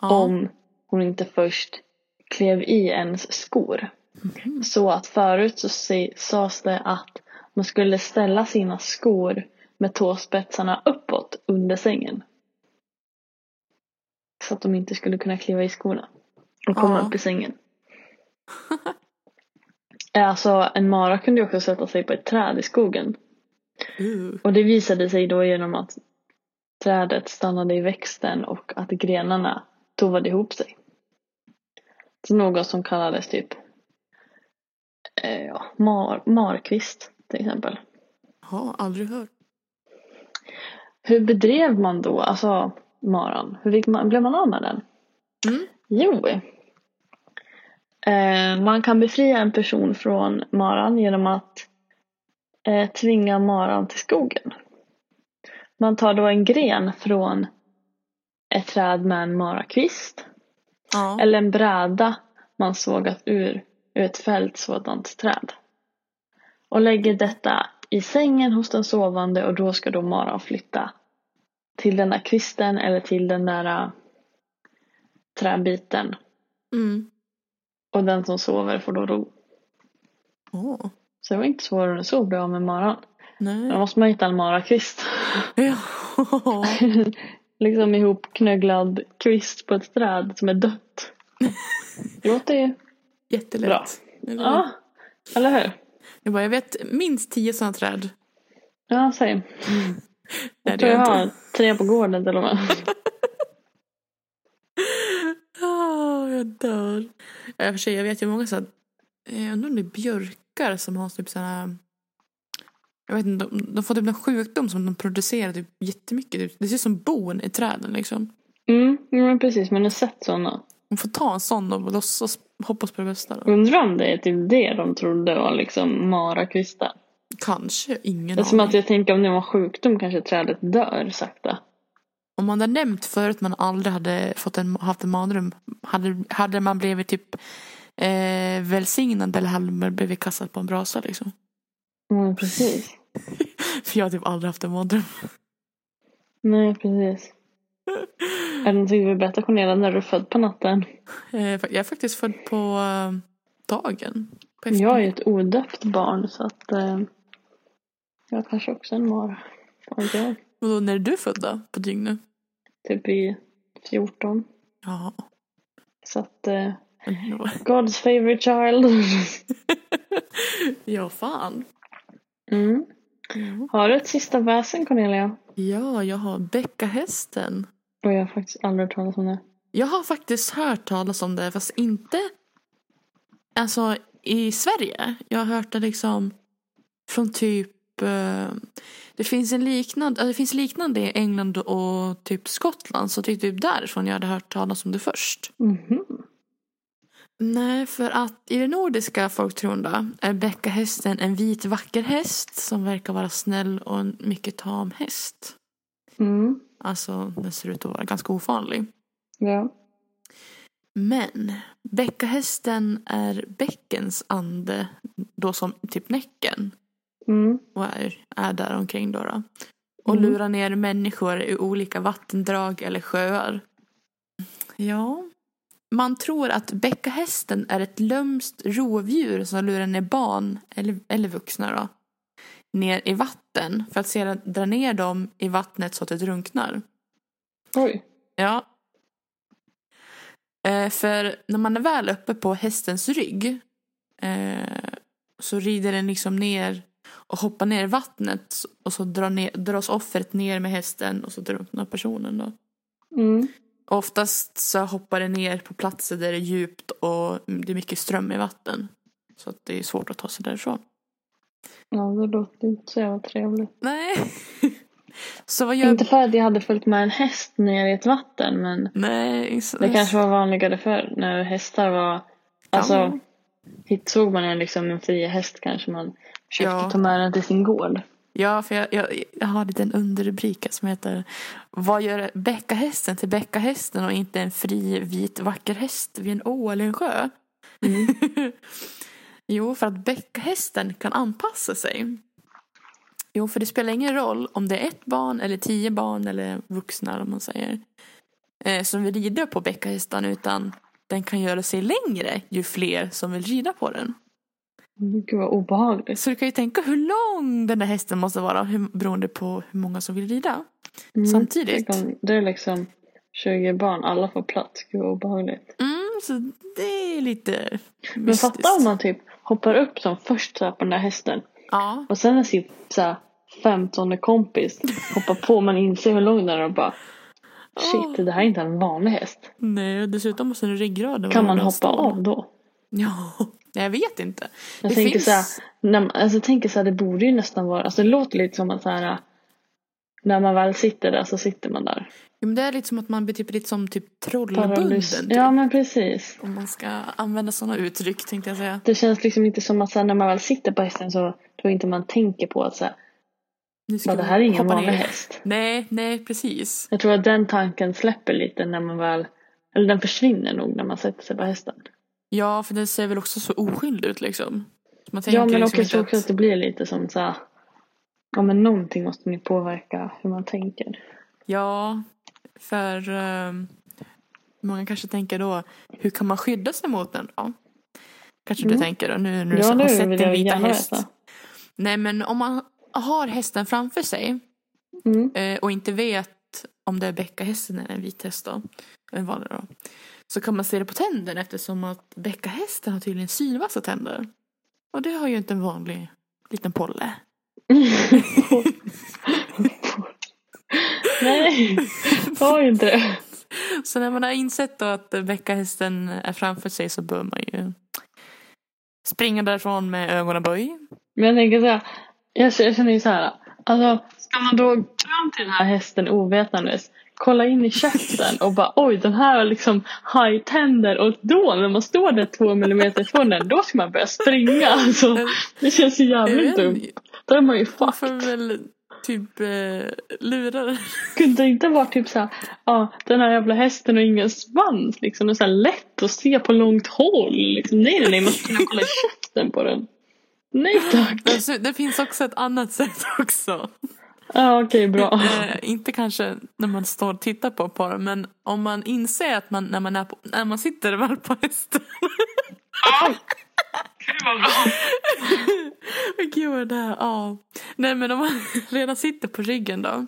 Speaker 2: ja.
Speaker 1: om hon inte först klev i ens skor.
Speaker 2: Mhm.
Speaker 1: Så att förut så sades det att man skulle ställa sina skor med tåspetsarna uppåt under sängen. Så att de inte skulle kunna kliva i skorna och komma
Speaker 2: Ja.
Speaker 1: upp i sängen. Alltså en mara kunde ju också sätta sig på ett träd i skogen.
Speaker 2: Uh.
Speaker 1: Och det visade sig då genom att trädet stannade i växten och att grenarna tovade ihop sig. Så något som kallades typ eh, ja, mar, markvist till exempel.
Speaker 2: Ja, aldrig hört.
Speaker 1: Hur bedrev man då, alltså maran? Hur man, blev man av med den?
Speaker 2: Mm.
Speaker 1: Jo, eh, man kan befria en person från maran genom att eh, tvinga maran till skogen. Man tar då en gren från ett träd med en marakvist
Speaker 2: Ja.
Speaker 1: eller en bräda man sågat ur, ur ett fält sådant träd. Och lägger detta i sängen hos den sovande och då ska då maran flytta till den där kvisten eller till den där äh, träbiten.
Speaker 2: Mm.
Speaker 1: Och den som sover får då ro.
Speaker 2: Åh.
Speaker 1: Så det var inte svårare än så att bli av med maran. Då
Speaker 2: Nej.
Speaker 1: måste man hitta en marakvist.
Speaker 2: Ja.
Speaker 1: liksom ihop knögglad kvist på ett träd som är dött. Det låter ju
Speaker 2: Jättelätt.
Speaker 1: Bra.
Speaker 2: Eller?
Speaker 1: Ja, eller hur?
Speaker 2: Jag, bara, jag vet minst tio sådana träd.
Speaker 1: Ja, säg.
Speaker 2: Nej,
Speaker 1: Jag tror jag
Speaker 2: jag
Speaker 1: har tre på gården till och med.
Speaker 2: Ah, jag dör. Ja, i och för sig, jag vet ju många så här, eh, jag undrar om det är björkar som har typ sådana jag vet inte, de, de får typ en sjukdom som de producerar typ jättemycket. Typ. Det ser ut som bon i träden liksom.
Speaker 1: Mm, men precis. Man har sett sådana.
Speaker 2: Man får ta en sån och låtsas hoppas på det bästa. Då.
Speaker 1: Undrar om det är typ det de trodde var liksom marakvistar.
Speaker 2: Kanske, ingen
Speaker 1: Det är som
Speaker 2: aning.
Speaker 1: att jag tänker om det var sjukdom kanske trädet dör sakta.
Speaker 2: Om man hade nämnt förut att man aldrig hade fått en, haft en mardröm. Hade, hade man blivit typ eh, välsignad eller man blivit kastad på en brasa liksom.
Speaker 1: Mm, precis.
Speaker 2: För jag har typ aldrig haft en mardröm.
Speaker 1: Nej, precis. Är det någonting du vill berätta Cornelia när du är född på natten?
Speaker 2: Eh, jag är faktiskt född på eh, dagen. På
Speaker 1: Jag är ett odöpt barn så att eh, jag kanske också är en mara. Vad vet jag?
Speaker 2: Och då, när är du född då? På dygnet?
Speaker 1: Typ i 14.
Speaker 2: Ja.
Speaker 1: Så att eh, God's favorite child.
Speaker 2: ja, fan.
Speaker 1: Mm. Har du ett sista väsen Cornelia?
Speaker 2: Ja, jag har bäckahästen.
Speaker 1: Och jag har faktiskt aldrig hört talas om det.
Speaker 2: Jag har faktiskt hört talas om det fast inte alltså i Sverige. Jag har hört det liksom från typ eh, det finns en liknande, det finns liknande i England och typ Skottland så typ därifrån jag hade hört talas om det först.
Speaker 1: Mhm.
Speaker 2: Nej, för att i det nordiska folktron då är bäckahästen en vit vacker häst som verkar vara snäll och en mycket tam häst.
Speaker 1: Mm.
Speaker 2: Alltså den ser ut att vara ganska ofarlig.
Speaker 1: Ja.
Speaker 2: Men bäckahästen är bäckens ande då som typ Näcken
Speaker 1: Mm.
Speaker 2: och är, är där omkring då, då. Och
Speaker 1: Mm.
Speaker 2: lurar ner människor i olika vattendrag eller sjöar. Ja. Man tror att bäckahästen är ett lömskt rovdjur som lurar ner barn eller, eller vuxna då, ner i vatten för att sedan dra ner dem i vattnet så att de drunknar.
Speaker 1: Oj.
Speaker 2: Ja. Eh, för när man är väl uppe på hästens rygg eh, så rider den liksom ner och hoppar ner i vattnet och så drar ner, dras offret ner med hästen och så drunknar personen då.
Speaker 1: Mm.
Speaker 2: Oftast så hoppar den ner på platser där det är djupt och det är mycket ström i vatten. Så att det är svårt att ta sig därifrån.
Speaker 1: Ja, det låter inte så jävla trevligt.
Speaker 2: Nej. så vad gör...
Speaker 1: Inte för att jag hade följt med en häst ner i ett vatten men
Speaker 2: Nej.
Speaker 1: Det kanske var vanligare förr när hästar var Alltså hit såg man en liksom en fri häst kanske man försökte
Speaker 2: Ja.
Speaker 1: ta med den till sin gård.
Speaker 2: Ja, för jag, jag, jag har en liten underrubrik som heter Vad gör bäckahästen till bäckahästen och inte en fri vit vacker häst vid en å eller en sjö?
Speaker 1: Mm.
Speaker 2: jo, för att bäckahästen kan anpassa sig. Jo, för det spelar ingen roll om det är ett barn eller tio barn eller vuxna om man säger. Eh, som vill rida på bäckahästen utan den kan göra sig längre ju fler som vill rida på den.
Speaker 1: Gud vad obehagligt.
Speaker 2: Så du kan ju tänka hur lång den där hästen måste vara hur, beroende på hur många som vill rida.
Speaker 1: Mm.
Speaker 2: Samtidigt.
Speaker 1: Det är liksom 20 barn, alla får plats. Gud vad obehagligt.
Speaker 2: Mm, så det är lite
Speaker 1: Men
Speaker 2: mystiskt.
Speaker 1: fatta om man typ hoppar upp som först så här på den där hästen
Speaker 2: Ja,
Speaker 1: och sen när sin så här, femtonde kompis hoppar på man inser hur lång den är och bara. Shit, det här är inte en vanlig häst.
Speaker 2: nej, och dessutom måste den ryggraden
Speaker 1: Kan
Speaker 2: vara
Speaker 1: man
Speaker 2: bra
Speaker 1: hoppa av då?
Speaker 2: Ja, jag vet inte.
Speaker 1: Jag
Speaker 2: det
Speaker 1: tänker
Speaker 2: finns...
Speaker 1: så här, när man, alltså jag tänker så här, det borde ju nästan vara, alltså det låter lite som att så här när man väl sitter där så sitter man där.
Speaker 2: Ja, men det är lite som att man blir typ, lite som typ trollbunden. Typ.
Speaker 1: Ja men precis.
Speaker 2: Om man ska använda sådana uttryck tänkte jag säga.
Speaker 1: Det känns liksom inte som att så här, när man väl sitter på hästen så då inte man tänker på att så här,
Speaker 2: Nu ska
Speaker 1: "Bara, det här är ingen vanlig
Speaker 2: ner."
Speaker 1: häst.
Speaker 2: Nej, nej, precis.
Speaker 1: Jag tror att den tanken släpper lite när man väl, eller den försvinner nog när man sätter sig på hästen.
Speaker 2: Ja, för den ser väl också så oskyldig ut liksom. Så Man tänker
Speaker 1: Ja men
Speaker 2: liksom
Speaker 1: också, också att det blir lite som så här, ja men någonting måste ni påverka hur man tänker.
Speaker 2: Ja, för um, många kanske tänker då, hur kan man skydda sig mot den då? Kanske du
Speaker 1: Mm.
Speaker 2: tänker då, nu när du
Speaker 1: Ja
Speaker 2: har
Speaker 1: nu
Speaker 2: sett din vita häst.
Speaker 1: veta.
Speaker 2: Nej men om man har hästen framför sig
Speaker 1: Mm.
Speaker 2: eh, och inte vet om det är bäckahästen eller en vit häst då, en vanlig då, så kan man se det på tänderna eftersom att bäckahästen har tydligen sylvassa tänder. Och det har ju inte en vanlig liten polle.
Speaker 1: Nej, har ju inte det.
Speaker 2: Så när man har insett då att bäckahästen är framför sig så bör man ju springa därifrån med ögonen böj.
Speaker 1: Men jag tänker så här, jag känner ju så här, alltså ska man då fram till den här hästen ovetandes, kolla in i käften och bara oj den här har liksom hajtänder och då när man står där två millimeter ifrån den då ska man börja springa alltså. Det känns ju jävligt dumt. Då är man ju fucked.
Speaker 2: typ eh, lura den.
Speaker 1: Kunde det inte vara typ så här, ja den här jävla hästen har ingen svans liksom. Det är så här lätt att se på långt håll. Liksom. Nej nej nej, man ska kunna kolla i käften på den. Nej tack.
Speaker 2: Det, det finns också ett annat sätt också.
Speaker 1: Ja okej bra.
Speaker 2: Eh, inte kanske när man står och tittar på, på den men om man inser att man när man, är på, när man sitter väl på hästen. Gud vad det här, ja. Nej men om man redan sitter på ryggen då.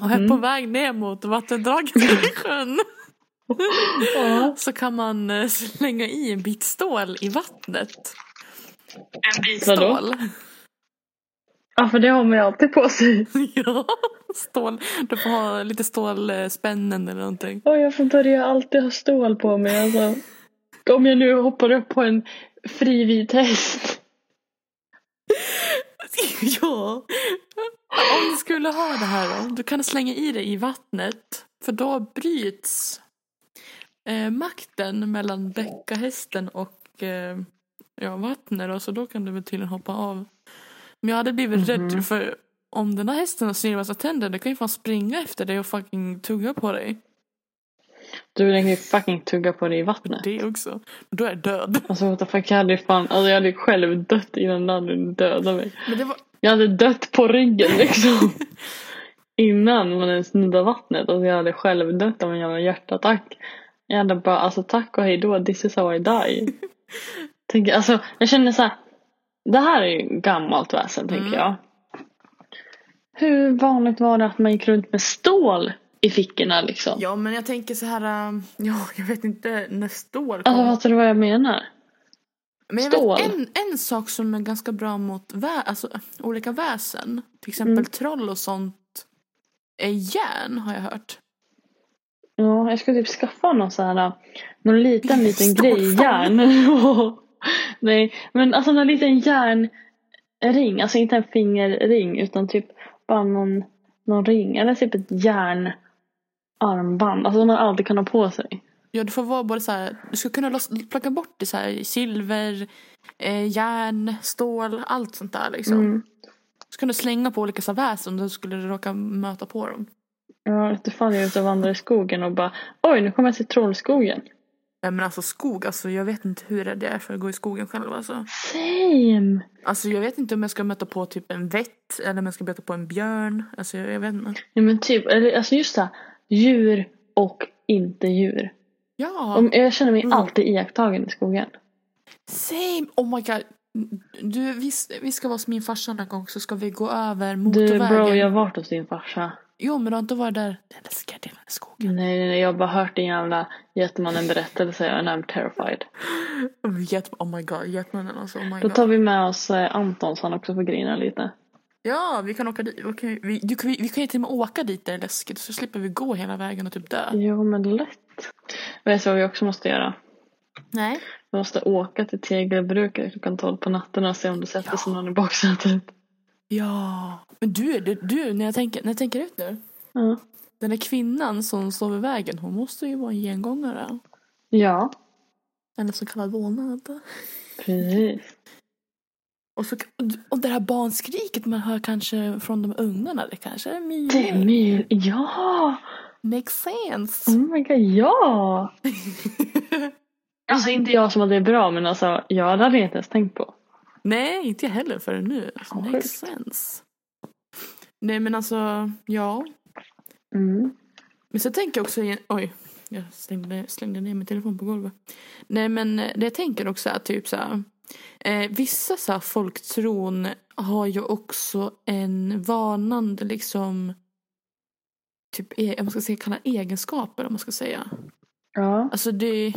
Speaker 2: Och är på
Speaker 1: Mm.
Speaker 2: väg ner mot vattendraget i sjön.
Speaker 1: Ja.
Speaker 2: Så kan man eh, slänga i en bit stål i vattnet. En bit
Speaker 1: Vadå? Ja, för det har man ju alltid på sig.
Speaker 2: ja, stål. Du får ha lite stålspännen eller någonting.
Speaker 1: Och jag får börja alltid ha stål på mig. Alltså. Om jag nu hoppar upp på en frivit häst.
Speaker 2: ja. Om du skulle ha det här då, då kan du slänga i det i vattnet. För då bryts eh, makten mellan bäckahästen och eh, ja, vattnet. Då, så då kan du väl tydligen hoppa av. Men jag hade blivit
Speaker 1: Mhm.
Speaker 2: rädd för om den här hästen har snirvassa tänder, det kan ju fan springa efter dig och fucking tugga på dig.
Speaker 1: Du den kan ju fucking tugga på dig i vattnet.
Speaker 2: Det också. Då är jag död.
Speaker 1: Alltså what the fuck, jag hade ju fan, alltså jag hade själv dött innan den hade dödat mig.
Speaker 2: Var,
Speaker 1: Jag hade dött på ryggen liksom. Innan man ens nuddade vattnet. Alltså jag hade själv dött av en jävla hjärtattack. Jag hade bara, alltså tack och hej då, this is how I die. Tänk, alltså jag känner så här. Det här är ju gammalt väsen
Speaker 2: Mm.
Speaker 1: tänker jag. Hur vanligt var det att man gick runt med stål i fickorna liksom?
Speaker 2: ja men jag tänker så här, ähm, ja jag vet inte när stål kom.
Speaker 1: Alltså fattar du vad jag menar?
Speaker 2: Men jag
Speaker 1: Stål.
Speaker 2: vet en, en sak som är ganska bra mot vä- alltså, olika väsen. Till exempel
Speaker 1: Mm.
Speaker 2: troll och sånt. Är järn har jag hört.
Speaker 1: Ja, jag ska typ skaffa någon sån här, någon liten liten grej järn. Nej, men alltså någon liten järnring, alltså inte en fingerring utan typ bara någon, någon ring eller typ ett järnarmband, alltså som man alltid kan ha på sig.
Speaker 2: Ja, du får vara både så här, du ska kunna loss, plocka bort det så här, silver, eh, järn, stål, allt sånt där liksom.
Speaker 1: Mm.
Speaker 2: Så kan du slänga på olika så väsen om du skulle råka möta på dem.
Speaker 1: Ja, jag är ute och vandrar i skogen och bara oj, nu kommer jag till trollskogen.
Speaker 2: Ja, men alltså skog, alltså jag vet inte hur rädd jag är för att gå i skogen själv alltså.
Speaker 1: Same!
Speaker 2: Alltså jag vet inte om jag ska möta på typ en vett eller om jag ska möta på en björn. Alltså jag, jag vet inte.
Speaker 1: Ja, men typ, eller, alltså just det, djur och inte djur.
Speaker 2: Ja,
Speaker 1: Om, jag känner mig
Speaker 2: Mm.
Speaker 1: alltid iakttagen i skogen.
Speaker 2: same! Oh my god. Du, vi, vi ska vara hos min farsa någon gång så ska vi gå över
Speaker 1: Du
Speaker 2: motorvägen.
Speaker 1: bro, jag har varit hos din farsa.
Speaker 2: Jo men du har inte varit där den delen i skogen.
Speaker 1: Nej, nej, nej, jag har bara hört din jävla Getmannen berättelse and I'm terrified.
Speaker 2: Get, oh my god, Getmannen alltså. Oh my
Speaker 1: Då
Speaker 2: god.
Speaker 1: tar vi med oss eh, Anton så han också får grina lite.
Speaker 2: Ja, vi kan åka dit. Vi kan, vi, du, vi, vi kan ju till och med åka dit där det är läskigt så slipper vi gå hela vägen och typ dö.
Speaker 1: Jo, men lätt. Vet du vad vi också måste göra?
Speaker 2: Nej.
Speaker 1: Vi måste åka till Tegelbruket klockan 12 på natten och se om det sätter sig någon i baksätet.
Speaker 2: Ja. Men du, du, du när, jag tänker, när jag tänker ut nu.
Speaker 1: Ja.
Speaker 2: Den där kvinnan som står vid vägen, hon måste ju vara en gengångare.
Speaker 1: Ja,
Speaker 2: En så kallad vålnad.
Speaker 1: precis.
Speaker 2: Och, så, och det här barnskriket man hör kanske från de ungarna, det kanske är
Speaker 1: Det är
Speaker 2: Milo.
Speaker 1: my- Ja!
Speaker 2: Makes sense.
Speaker 1: Oh my god, ja! Alltså inte jag som att det bra men alltså jag hade inte ens tänkt på.
Speaker 2: Nej, inte jag heller förrän nu. Alltså,
Speaker 1: Vad
Speaker 2: makes sense. Nej men alltså, ja.
Speaker 1: Mm.
Speaker 2: Men så tänker jag också, oj, jag slängde, slängde ner min telefon på golvet. Nej men eh, det jag tänker också är typ så här. Eh, vissa så här folktron har ju också en varnande liksom typ, e- jag ska säga, kalla egenskaper om man ska säga.
Speaker 1: Ja.
Speaker 2: Alltså det,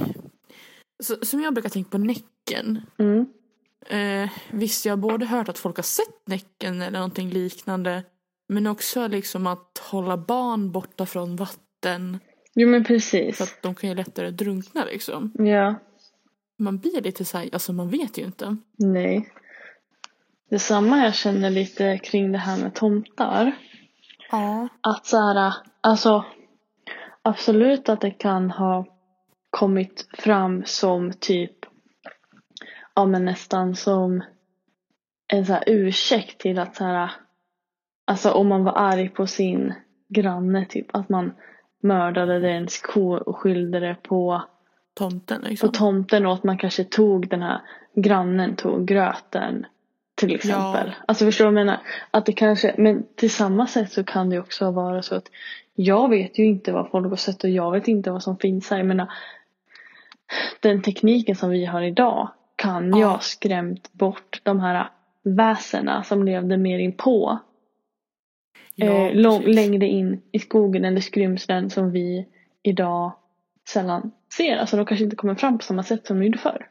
Speaker 2: så, som jag brukar tänka på Näcken.
Speaker 1: Mm.
Speaker 2: Eh, visst, jag har både hört att folk har sett Näcken eller någonting liknande. Men också liksom att hålla barn borta från vatten.
Speaker 1: Jo men precis.
Speaker 2: För att de kan ju lättare drunkna liksom.
Speaker 1: Ja.
Speaker 2: Man blir lite såhär, alltså man vet ju inte.
Speaker 1: Nej. Detsamma jag känner lite kring det här med tomtar.
Speaker 2: Ja.
Speaker 1: Att så här, alltså absolut att det kan ha kommit fram som typ ja men nästan som en så här ursäkt till att så här alltså om man var arg på sin granne typ att man mördade dens ko och skyllde det på,
Speaker 2: Tomten
Speaker 1: på
Speaker 2: liksom.
Speaker 1: tomten och att man kanske tog den här grannen tog gröten till exempel. Alltså förstår du vad jag menar? Att det kanske, men till samma sätt så kan det också vara så att jag vet ju inte vad folk har sett och jag vet inte vad som finns här. Jag menar, den tekniken som vi har idag kan
Speaker 2: Ja.
Speaker 1: ha skrämt bort de här väsena som levde mer in på eh, lång, längre in i skogen eller skrymslen som vi idag sällan ser. Alltså de kanske inte kommer fram på samma sätt som de gjorde förr.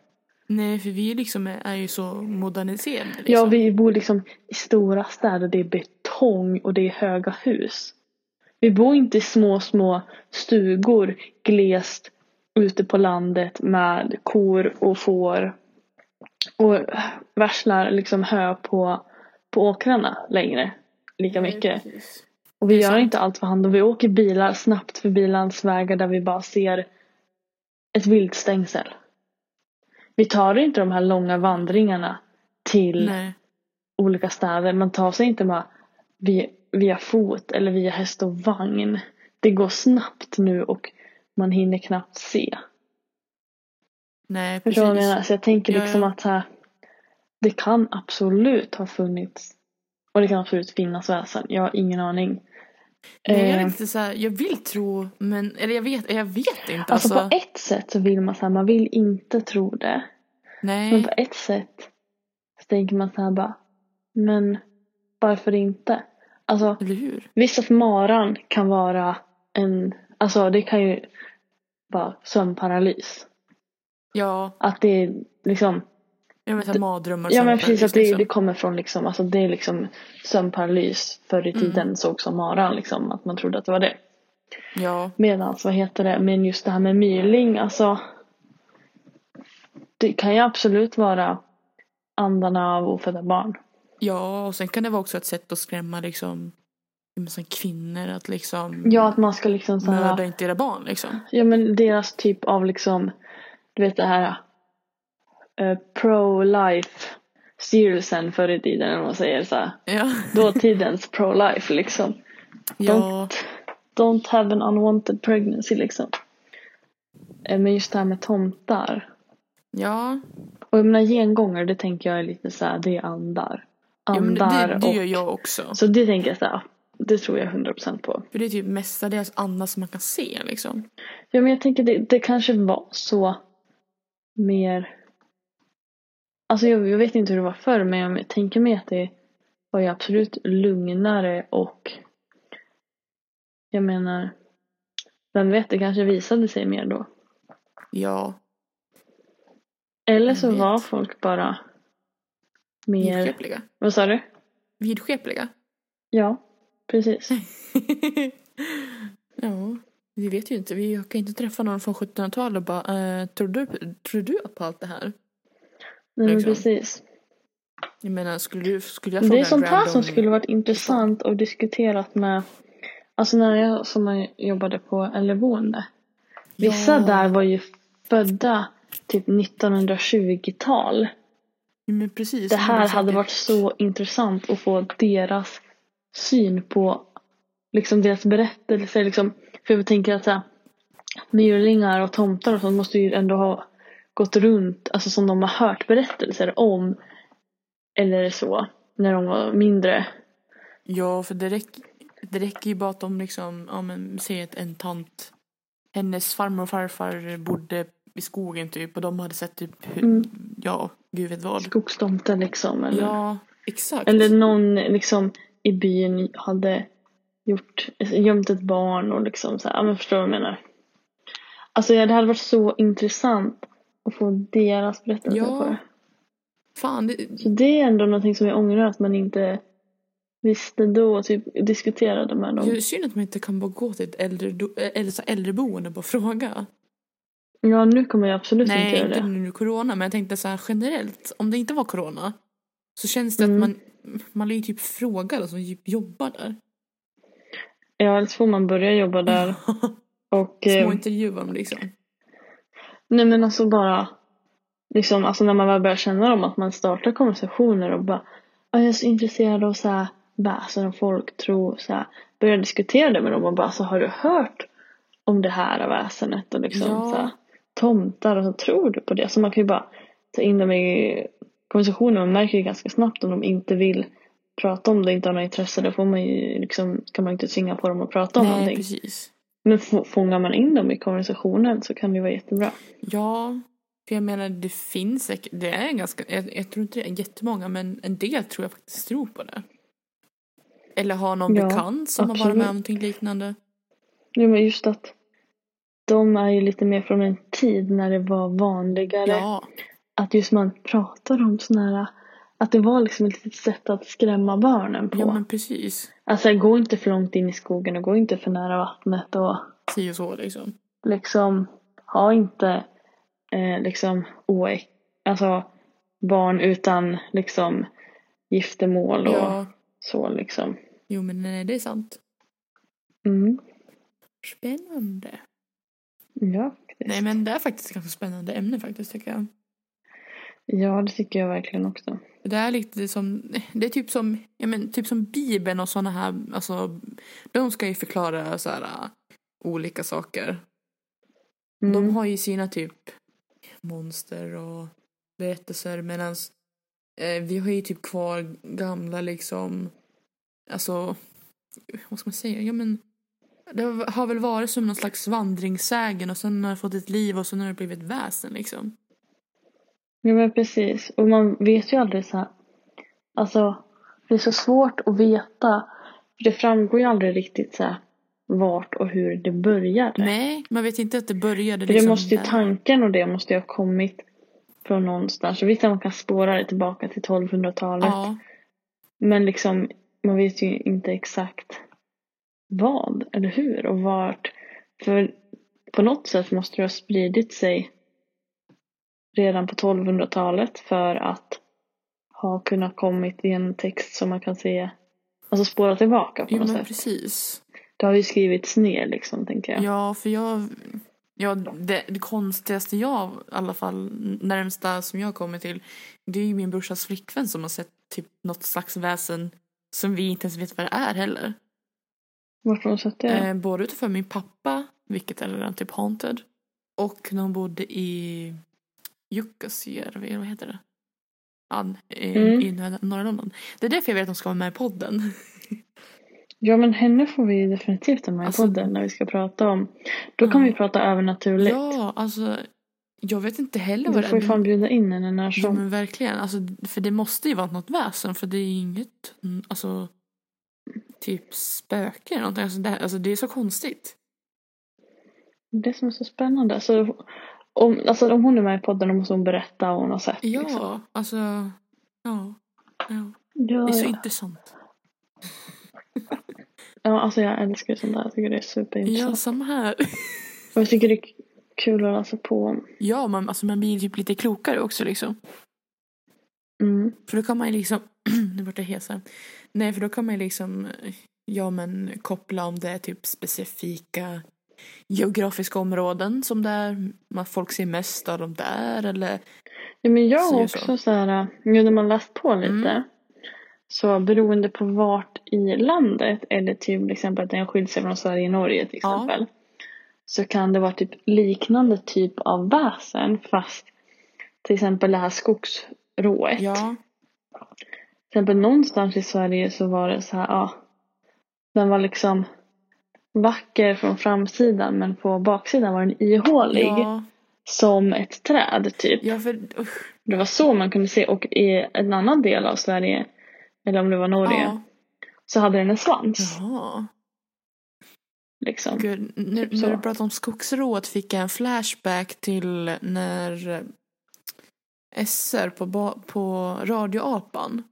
Speaker 2: Nej, för vi liksom är, är ju så moderniserade. Liksom.
Speaker 1: Ja, vi bor liksom i stora städer. Det är betong och det är höga hus. Vi bor inte i små, små stugor glest ute på landet med kor och får och värslar liksom hö på, på åkrarna längre lika mycket.
Speaker 2: precis.
Speaker 1: Och vi gör
Speaker 2: sant.
Speaker 1: inte allt för hand och vi åker bilar snabbt förbi landsvägar där vi bara ser ett viltstängsel. Vi tar inte de här långa vandringarna till
Speaker 2: Nej.
Speaker 1: olika städer. Man tar sig inte bara via, via fot eller via häst och vagn. Det går snabbt nu och man hinner knappt se.
Speaker 2: Nej,
Speaker 1: Förstår du vad jag
Speaker 2: precis.
Speaker 1: menar? Så jag tänker
Speaker 2: Ja,
Speaker 1: liksom
Speaker 2: ja.
Speaker 1: att här, det kan absolut ha funnits och det kan absolut finnas väsen. Jag har ingen aning.
Speaker 2: Nej, jag,
Speaker 1: Eh,
Speaker 2: lite så här, jag vill tro, men eller jag vet, jag vet inte.
Speaker 1: Alltså,
Speaker 2: Alltså,
Speaker 1: på ett sätt så vill man så här, man vill inte tro det. Men
Speaker 2: nej,
Speaker 1: på ett sätt så tänker man så här bara, men varför inte? Alltså
Speaker 2: hur?
Speaker 1: visst att maran kan vara en, alltså det kan ju vara sömnparalys.
Speaker 2: Ja,
Speaker 1: Att det är liksom,
Speaker 2: jag vet att mardrömmar
Speaker 1: ja men precis att det,
Speaker 2: liksom.
Speaker 1: det kommer från liksom, alltså det är liksom sömnparalys förr i
Speaker 2: Mm.
Speaker 1: tiden såg som maran liksom, att man trodde att det var det.
Speaker 2: Ja,
Speaker 1: Medans, vad heter det, men just det här med myrling, alltså. Det kan ju absolut vara andarna av ofödda barn.
Speaker 2: ja, och sen kan det vara också ett sätt att skrämma liksom men som kvinnor att liksom
Speaker 1: Ja, att man ska liksom så
Speaker 2: mörda inte era barn liksom.
Speaker 1: ja men deras typ av liksom, du vet det här eh, pro-life styrelsen förr i tiden, eller man säger så här.
Speaker 2: Ja,
Speaker 1: Dåtidens pro-life liksom.
Speaker 2: ja,
Speaker 1: Don't have an unwanted pregnancy liksom. Eh, Men just det här med tomtar.
Speaker 2: ja.
Speaker 1: Och jag menar gengångare, det tänker jag är lite så här, det är andar.
Speaker 2: ja
Speaker 1: Andar
Speaker 2: det, det
Speaker 1: och...
Speaker 2: gör jag också.
Speaker 1: Så det tänker jag så här, det tror jag 100% på.
Speaker 2: För det är typ mestadels andar som man kan se liksom.
Speaker 1: Ja men jag tänker det, det kanske var så mer Alltså jag, jag vet inte hur det var förr men jag tänker mig att det var ju absolut lugnare och jag menar vem vet det kanske visade sig mer då.
Speaker 2: Ja,
Speaker 1: Eller så var folk bara mer,
Speaker 2: vidskepliga.
Speaker 1: vad sa du?
Speaker 2: Vidskepliga.
Speaker 1: Ja, precis.
Speaker 2: ja, vi vet ju inte. Vi kan inte träffa någon från 1700-talet och bara, eh, tror, du, tror du på allt det här?
Speaker 1: Nej men
Speaker 2: Liksom.
Speaker 1: precis.
Speaker 2: Jag menar, skulle, du, skulle jag fråga
Speaker 1: Det är sånt här
Speaker 2: random...
Speaker 1: som skulle varit intressant och diskuterat med Alltså när jag som jobbade på äldreboende. Vissa
Speaker 2: Ja.
Speaker 1: där var ju födda typ 1920-tal.
Speaker 2: Ja, men precis.
Speaker 1: Det här
Speaker 2: är
Speaker 1: hade varit så intressant att få deras syn på liksom deras berättelser. Liksom. För jag tänker att så här, myrlingar och tomtar och sånt måste ju ändå ha gått runt, alltså som de har hört berättelser om. Eller så, när de var mindre.
Speaker 2: Ja, för det räcker, det räcker ju bara att de liksom, ja men säg att en tant, hennes farmor och farfar bodde i skogen typ och de hade sett typ,
Speaker 1: Mm.
Speaker 2: ja, gud vet vad.
Speaker 1: Skogstomten liksom. Eller,
Speaker 2: Ja, exakt.
Speaker 1: eller någon liksom i byn hade gjort, gömt ett barn och liksom så här, men förstår du vad jag menar. Alltså ja, det hade varit så intressant att få deras berättelser
Speaker 2: Ja.
Speaker 1: på det.
Speaker 2: Fan, det,
Speaker 1: Så det är ändå någonting som jag ångrar att man inte visste då och typ diskuterade med dem.
Speaker 2: det är synd att man inte kan bara gå till ett äldre, eller så äldreboende och bara fråga.
Speaker 1: Ja nu kommer jag absolut
Speaker 2: Nej,
Speaker 1: inte göra
Speaker 2: inte
Speaker 1: det.
Speaker 2: nu corona, men jag tänkte så här generellt, om det inte var corona så känns det
Speaker 1: Mm.
Speaker 2: att man, man blir ju typ frågad som typ jobbar där.
Speaker 1: Ja eller så får man börja jobba där och eh,
Speaker 2: Små intervjuer om liksom.
Speaker 1: Nej men alltså bara liksom alltså när man väl börjar känna dem att man startar konversationer och bara "Ja, jag är så intresserad av så här väsen och folktro så här börjar diskutera det med dem och bara så har du hört om det här väsenet och liksom
Speaker 2: Ja.
Speaker 1: så här, tomtar och så tror du på det så man kan ju bara ta in dem i konversationen man märker ju ganska snabbt om de inte vill prata om det inte har något intresse då får man ju liksom kan man inte tvinga på dem att prata om
Speaker 2: Nej,
Speaker 1: någonting
Speaker 2: precis.
Speaker 1: men få- fångar man in dem i konversationen så kan det vara jättebra
Speaker 2: Ja, för jag menar det finns säkert, det är ganska, jag, jag tror inte det är jättemånga men en del tror jag faktiskt tror på det. Eller har någon
Speaker 1: Ja,
Speaker 2: bekant som har varit med
Speaker 1: absolut.
Speaker 2: om någonting liknande.
Speaker 1: Ja, men just att de är ju lite mer från en tid när det var vanligare
Speaker 2: Ja,
Speaker 1: att just man pratar om sådana här, att det var liksom ett litet sätt att skrämma barnen på.
Speaker 2: Ja men precis.
Speaker 1: Alltså gå inte för långt in i skogen och gå inte för nära vattnet och
Speaker 2: Si och så liksom.
Speaker 1: liksom ha inte eh, liksom oä- alltså barn utan liksom giftermål och
Speaker 2: Ja.
Speaker 1: så liksom.
Speaker 2: Jo men nej, det är sant.
Speaker 1: Mm.
Speaker 2: Spännande.
Speaker 1: Ja, faktiskt.
Speaker 2: Nej men det är faktiskt ett ganska spännande ämne faktiskt tycker jag.
Speaker 1: Ja, det tycker jag verkligen också.
Speaker 2: Det är lite som, det är typ som, ja men typ som bibeln och sådana här, alltså de ska ju förklara så här äh, olika saker.
Speaker 1: Mm.
Speaker 2: De har ju sina typ monster och berättelser medan eh, vi har ju typ kvar gamla liksom, alltså, vad ska man säga, ja men det har väl varit som någon slags vandringssägen och sen har det fått ett liv och sen har det blivit väsen liksom.
Speaker 1: Ja men precis. Och man vet ju aldrig så här. Alltså det är så svårt att veta. För det framgår ju aldrig riktigt så här vart och hur det började.
Speaker 2: Nej, man vet inte att det började
Speaker 1: För
Speaker 2: liksom
Speaker 1: det måste ju tanken och det måste ju ha kommit från någonstans. Och visst att man kan spåra det tillbaka till 1200-talet.
Speaker 2: Ja,
Speaker 1: Men liksom man vet ju inte exakt vad eller hur och vart. För på något sätt måste det ha spridit sig redan på 1200-talet för att ha kunnat kommit i en text som man kan se, alltså spåra tillbaka på
Speaker 2: jo
Speaker 1: något
Speaker 2: men
Speaker 1: sätt.
Speaker 2: precis.
Speaker 1: Det har ju skrivits ner liksom tänker jag.
Speaker 2: Ja, för jag... Ja, det, det konstigaste jag, i alla fall närmsta som jag kommer till, det är ju min brorsas flickvän som har sett typ något slags väsen som vi inte ens vet vad det är heller.
Speaker 1: Vart har hon sett det?
Speaker 2: Eh, både utanför min pappa, vilket är redan typ haunted, och när hon bodde i Jukkasjärvi, vad heter det? Ja, i,
Speaker 1: Mm.
Speaker 2: i norra London. Det är därför jag vet att hon ska vara med i podden.
Speaker 1: Ja men henne får vi definitivt ha med
Speaker 2: Alltså-
Speaker 1: i podden när vi ska prata om. Då kan
Speaker 2: Ja.
Speaker 1: vi prata övernaturligt.
Speaker 2: Ja, alltså jag vet inte heller vad det
Speaker 1: får
Speaker 2: är.
Speaker 1: ju fan bjuda in henne när
Speaker 2: Ja
Speaker 1: som.
Speaker 2: men verkligen, alltså, för det måste ju vara något väsen för det är inget, mm, alltså typ spöke eller någonting. Alltså det, alltså det är så konstigt.
Speaker 1: Det som är så spännande. Alltså, om, alltså om hon är med i podden då måste hon berätta vad hon har sett.
Speaker 2: Ja,
Speaker 1: Liksom.
Speaker 2: alltså, ja. ja.
Speaker 1: Ja,
Speaker 2: Det är så
Speaker 1: ja.
Speaker 2: intressant.
Speaker 1: ja, alltså jag älskar sånt där. Jag tycker det är
Speaker 2: Ja,
Speaker 1: superintressant.
Speaker 2: samma här.
Speaker 1: Och jag tycker det är kul att läsa på.
Speaker 2: Ja, man, alltså man blir typ lite klokare också liksom.
Speaker 1: Mm.
Speaker 2: För då kan man ju liksom, nu vart jag hes. Nej, för då kan man ju liksom, ja men koppla om det är typ specifika geografiska områden som där man folk ser mest av de där eller
Speaker 1: Ja, men jag
Speaker 2: Så
Speaker 1: har också så här, nu när man läst på lite.
Speaker 2: Mm.
Speaker 1: Så beroende på vart i landet eller till exempel att den skiljer sig från Sverige och Norge till
Speaker 2: Ja.
Speaker 1: exempel. Så kan det vara typ liknande typ av väsen fast till exempel det här skogsrået.
Speaker 2: ja,
Speaker 1: Till exempel någonstans i Sverige så var det så här, ja. Den var liksom vacker från framsidan men på baksidan var den ihålig.
Speaker 2: ja,
Speaker 1: Som ett träd typ.
Speaker 2: ja för
Speaker 1: Det var så man kunde se och i en annan del av Sverige, eller om det var Norge,
Speaker 2: ja,
Speaker 1: så hade den en svans.
Speaker 2: jaha.
Speaker 1: Liksom.
Speaker 2: Gud, när,
Speaker 1: Typ
Speaker 2: när du pratade om skogsrået fick jag en flashback till när eh, SR på, på radioapan,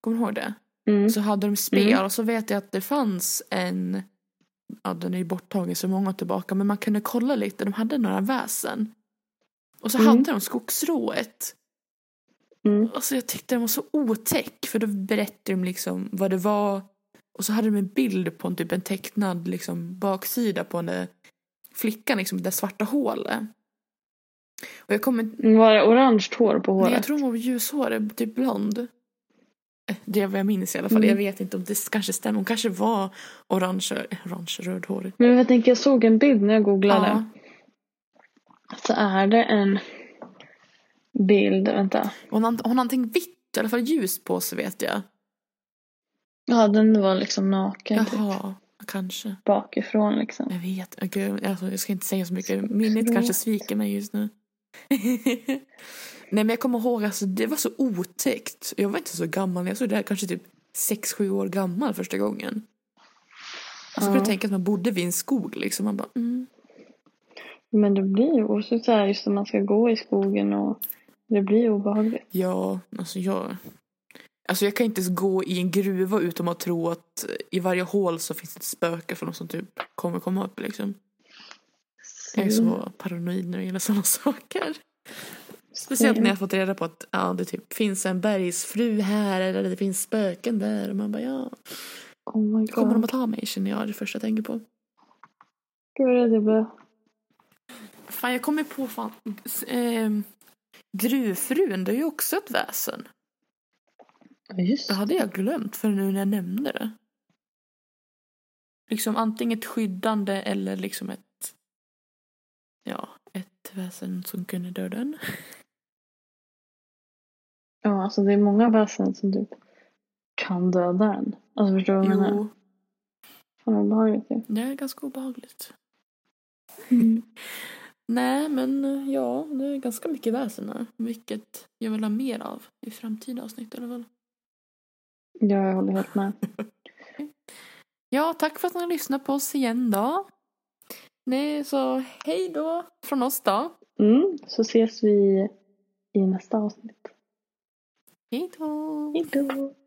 Speaker 2: kommer du ihåg det?
Speaker 1: Mm.
Speaker 2: Så hade de spel
Speaker 1: Mm.
Speaker 2: och så vet jag att det fanns en, ja den är ju borttagen så många tillbaka, men man kunde kolla lite, de hade några väsen. Och så
Speaker 1: Mm.
Speaker 2: hade de skogsrået.
Speaker 1: Mm.
Speaker 2: Alltså jag tyckte den var så otäck för då berättade de liksom vad det var och så hade de en bild på en typ en tecknad liksom baksida på den där flickan liksom det svarta hålet. Och jag kommer
Speaker 1: Var det orange hår på håret?
Speaker 2: Nej, jag tror hon var ljushårig, typ blond. Det är vad jag minns i alla fall.
Speaker 1: Mm.
Speaker 2: Jag vet inte om det kanske stämmer. Hon kanske var orange, orange rödhårig.
Speaker 1: Men jag tänker, jag såg en bild när jag googlade.
Speaker 2: Ja.
Speaker 1: Så är det en bild, vänta.
Speaker 2: Hon har, hon har någonting vitt, i alla fall ljus på sig vet jag.
Speaker 1: Ja, den var liksom naken typ,
Speaker 2: Jaha, kanske.
Speaker 1: bakifrån liksom.
Speaker 2: Jag vet. Gud, alltså, jag ska inte säga så mycket. Minnet kanske sviker mig just nu. Nej men jag kommer ihåg, alltså, det var så otäckt. Jag var inte så gammal. Jag såg det här kanske typ 6-7 år gammal första gången. Alltså,
Speaker 1: Ja.
Speaker 2: ja. tänka att man bodde vid en skog liksom. Man bara, mm.
Speaker 1: Men det blir ju också så här just när man ska gå i skogen och Det blir obehagligt.
Speaker 2: Ja, alltså jag... Alltså jag kan inte ens gå i en gruva utan att tro att i varje hål så finns ett spöke för något som typ kommer komma upp liksom. Jag är så paranoid när det gäller sådana saker. Speciellt när jag fått reda på att ja, det typ finns en bergsfru här eller det finns spöken där. Och man bara ja.
Speaker 1: Oh.
Speaker 2: Kommer de att ta mig känner jag det första jag tänker på.
Speaker 1: Gud vad rädd jag blev.
Speaker 2: Fan jag kommer på fan. Eh, gruvfrun det är ju också ett väsen.
Speaker 1: Ja, just
Speaker 2: Det hade jag glömt för nu när jag nämnde det. Liksom antingen ett skyddande eller liksom ett. Ja, ett väsen som kunde döda en.
Speaker 1: Ja, alltså det är många väsen som typ kan döda en. Alltså förstår du vad jag menar? Fan vad obehagligt ju.
Speaker 2: det är ganska obehagligt.
Speaker 1: Mm.
Speaker 2: Nej, men eh, ja, det är ganska mycket väsen här. Vilket jag vill ha mer av i framtida avsnitt i alla fall.
Speaker 1: Ja, jag håller helt med.
Speaker 2: Ja, tack för att ni har lyssnat på oss igen då. Nej, så hej då från oss då.
Speaker 1: Mm, så ses vi i nästa avsnitt.
Speaker 2: Hej då.
Speaker 1: Hej då!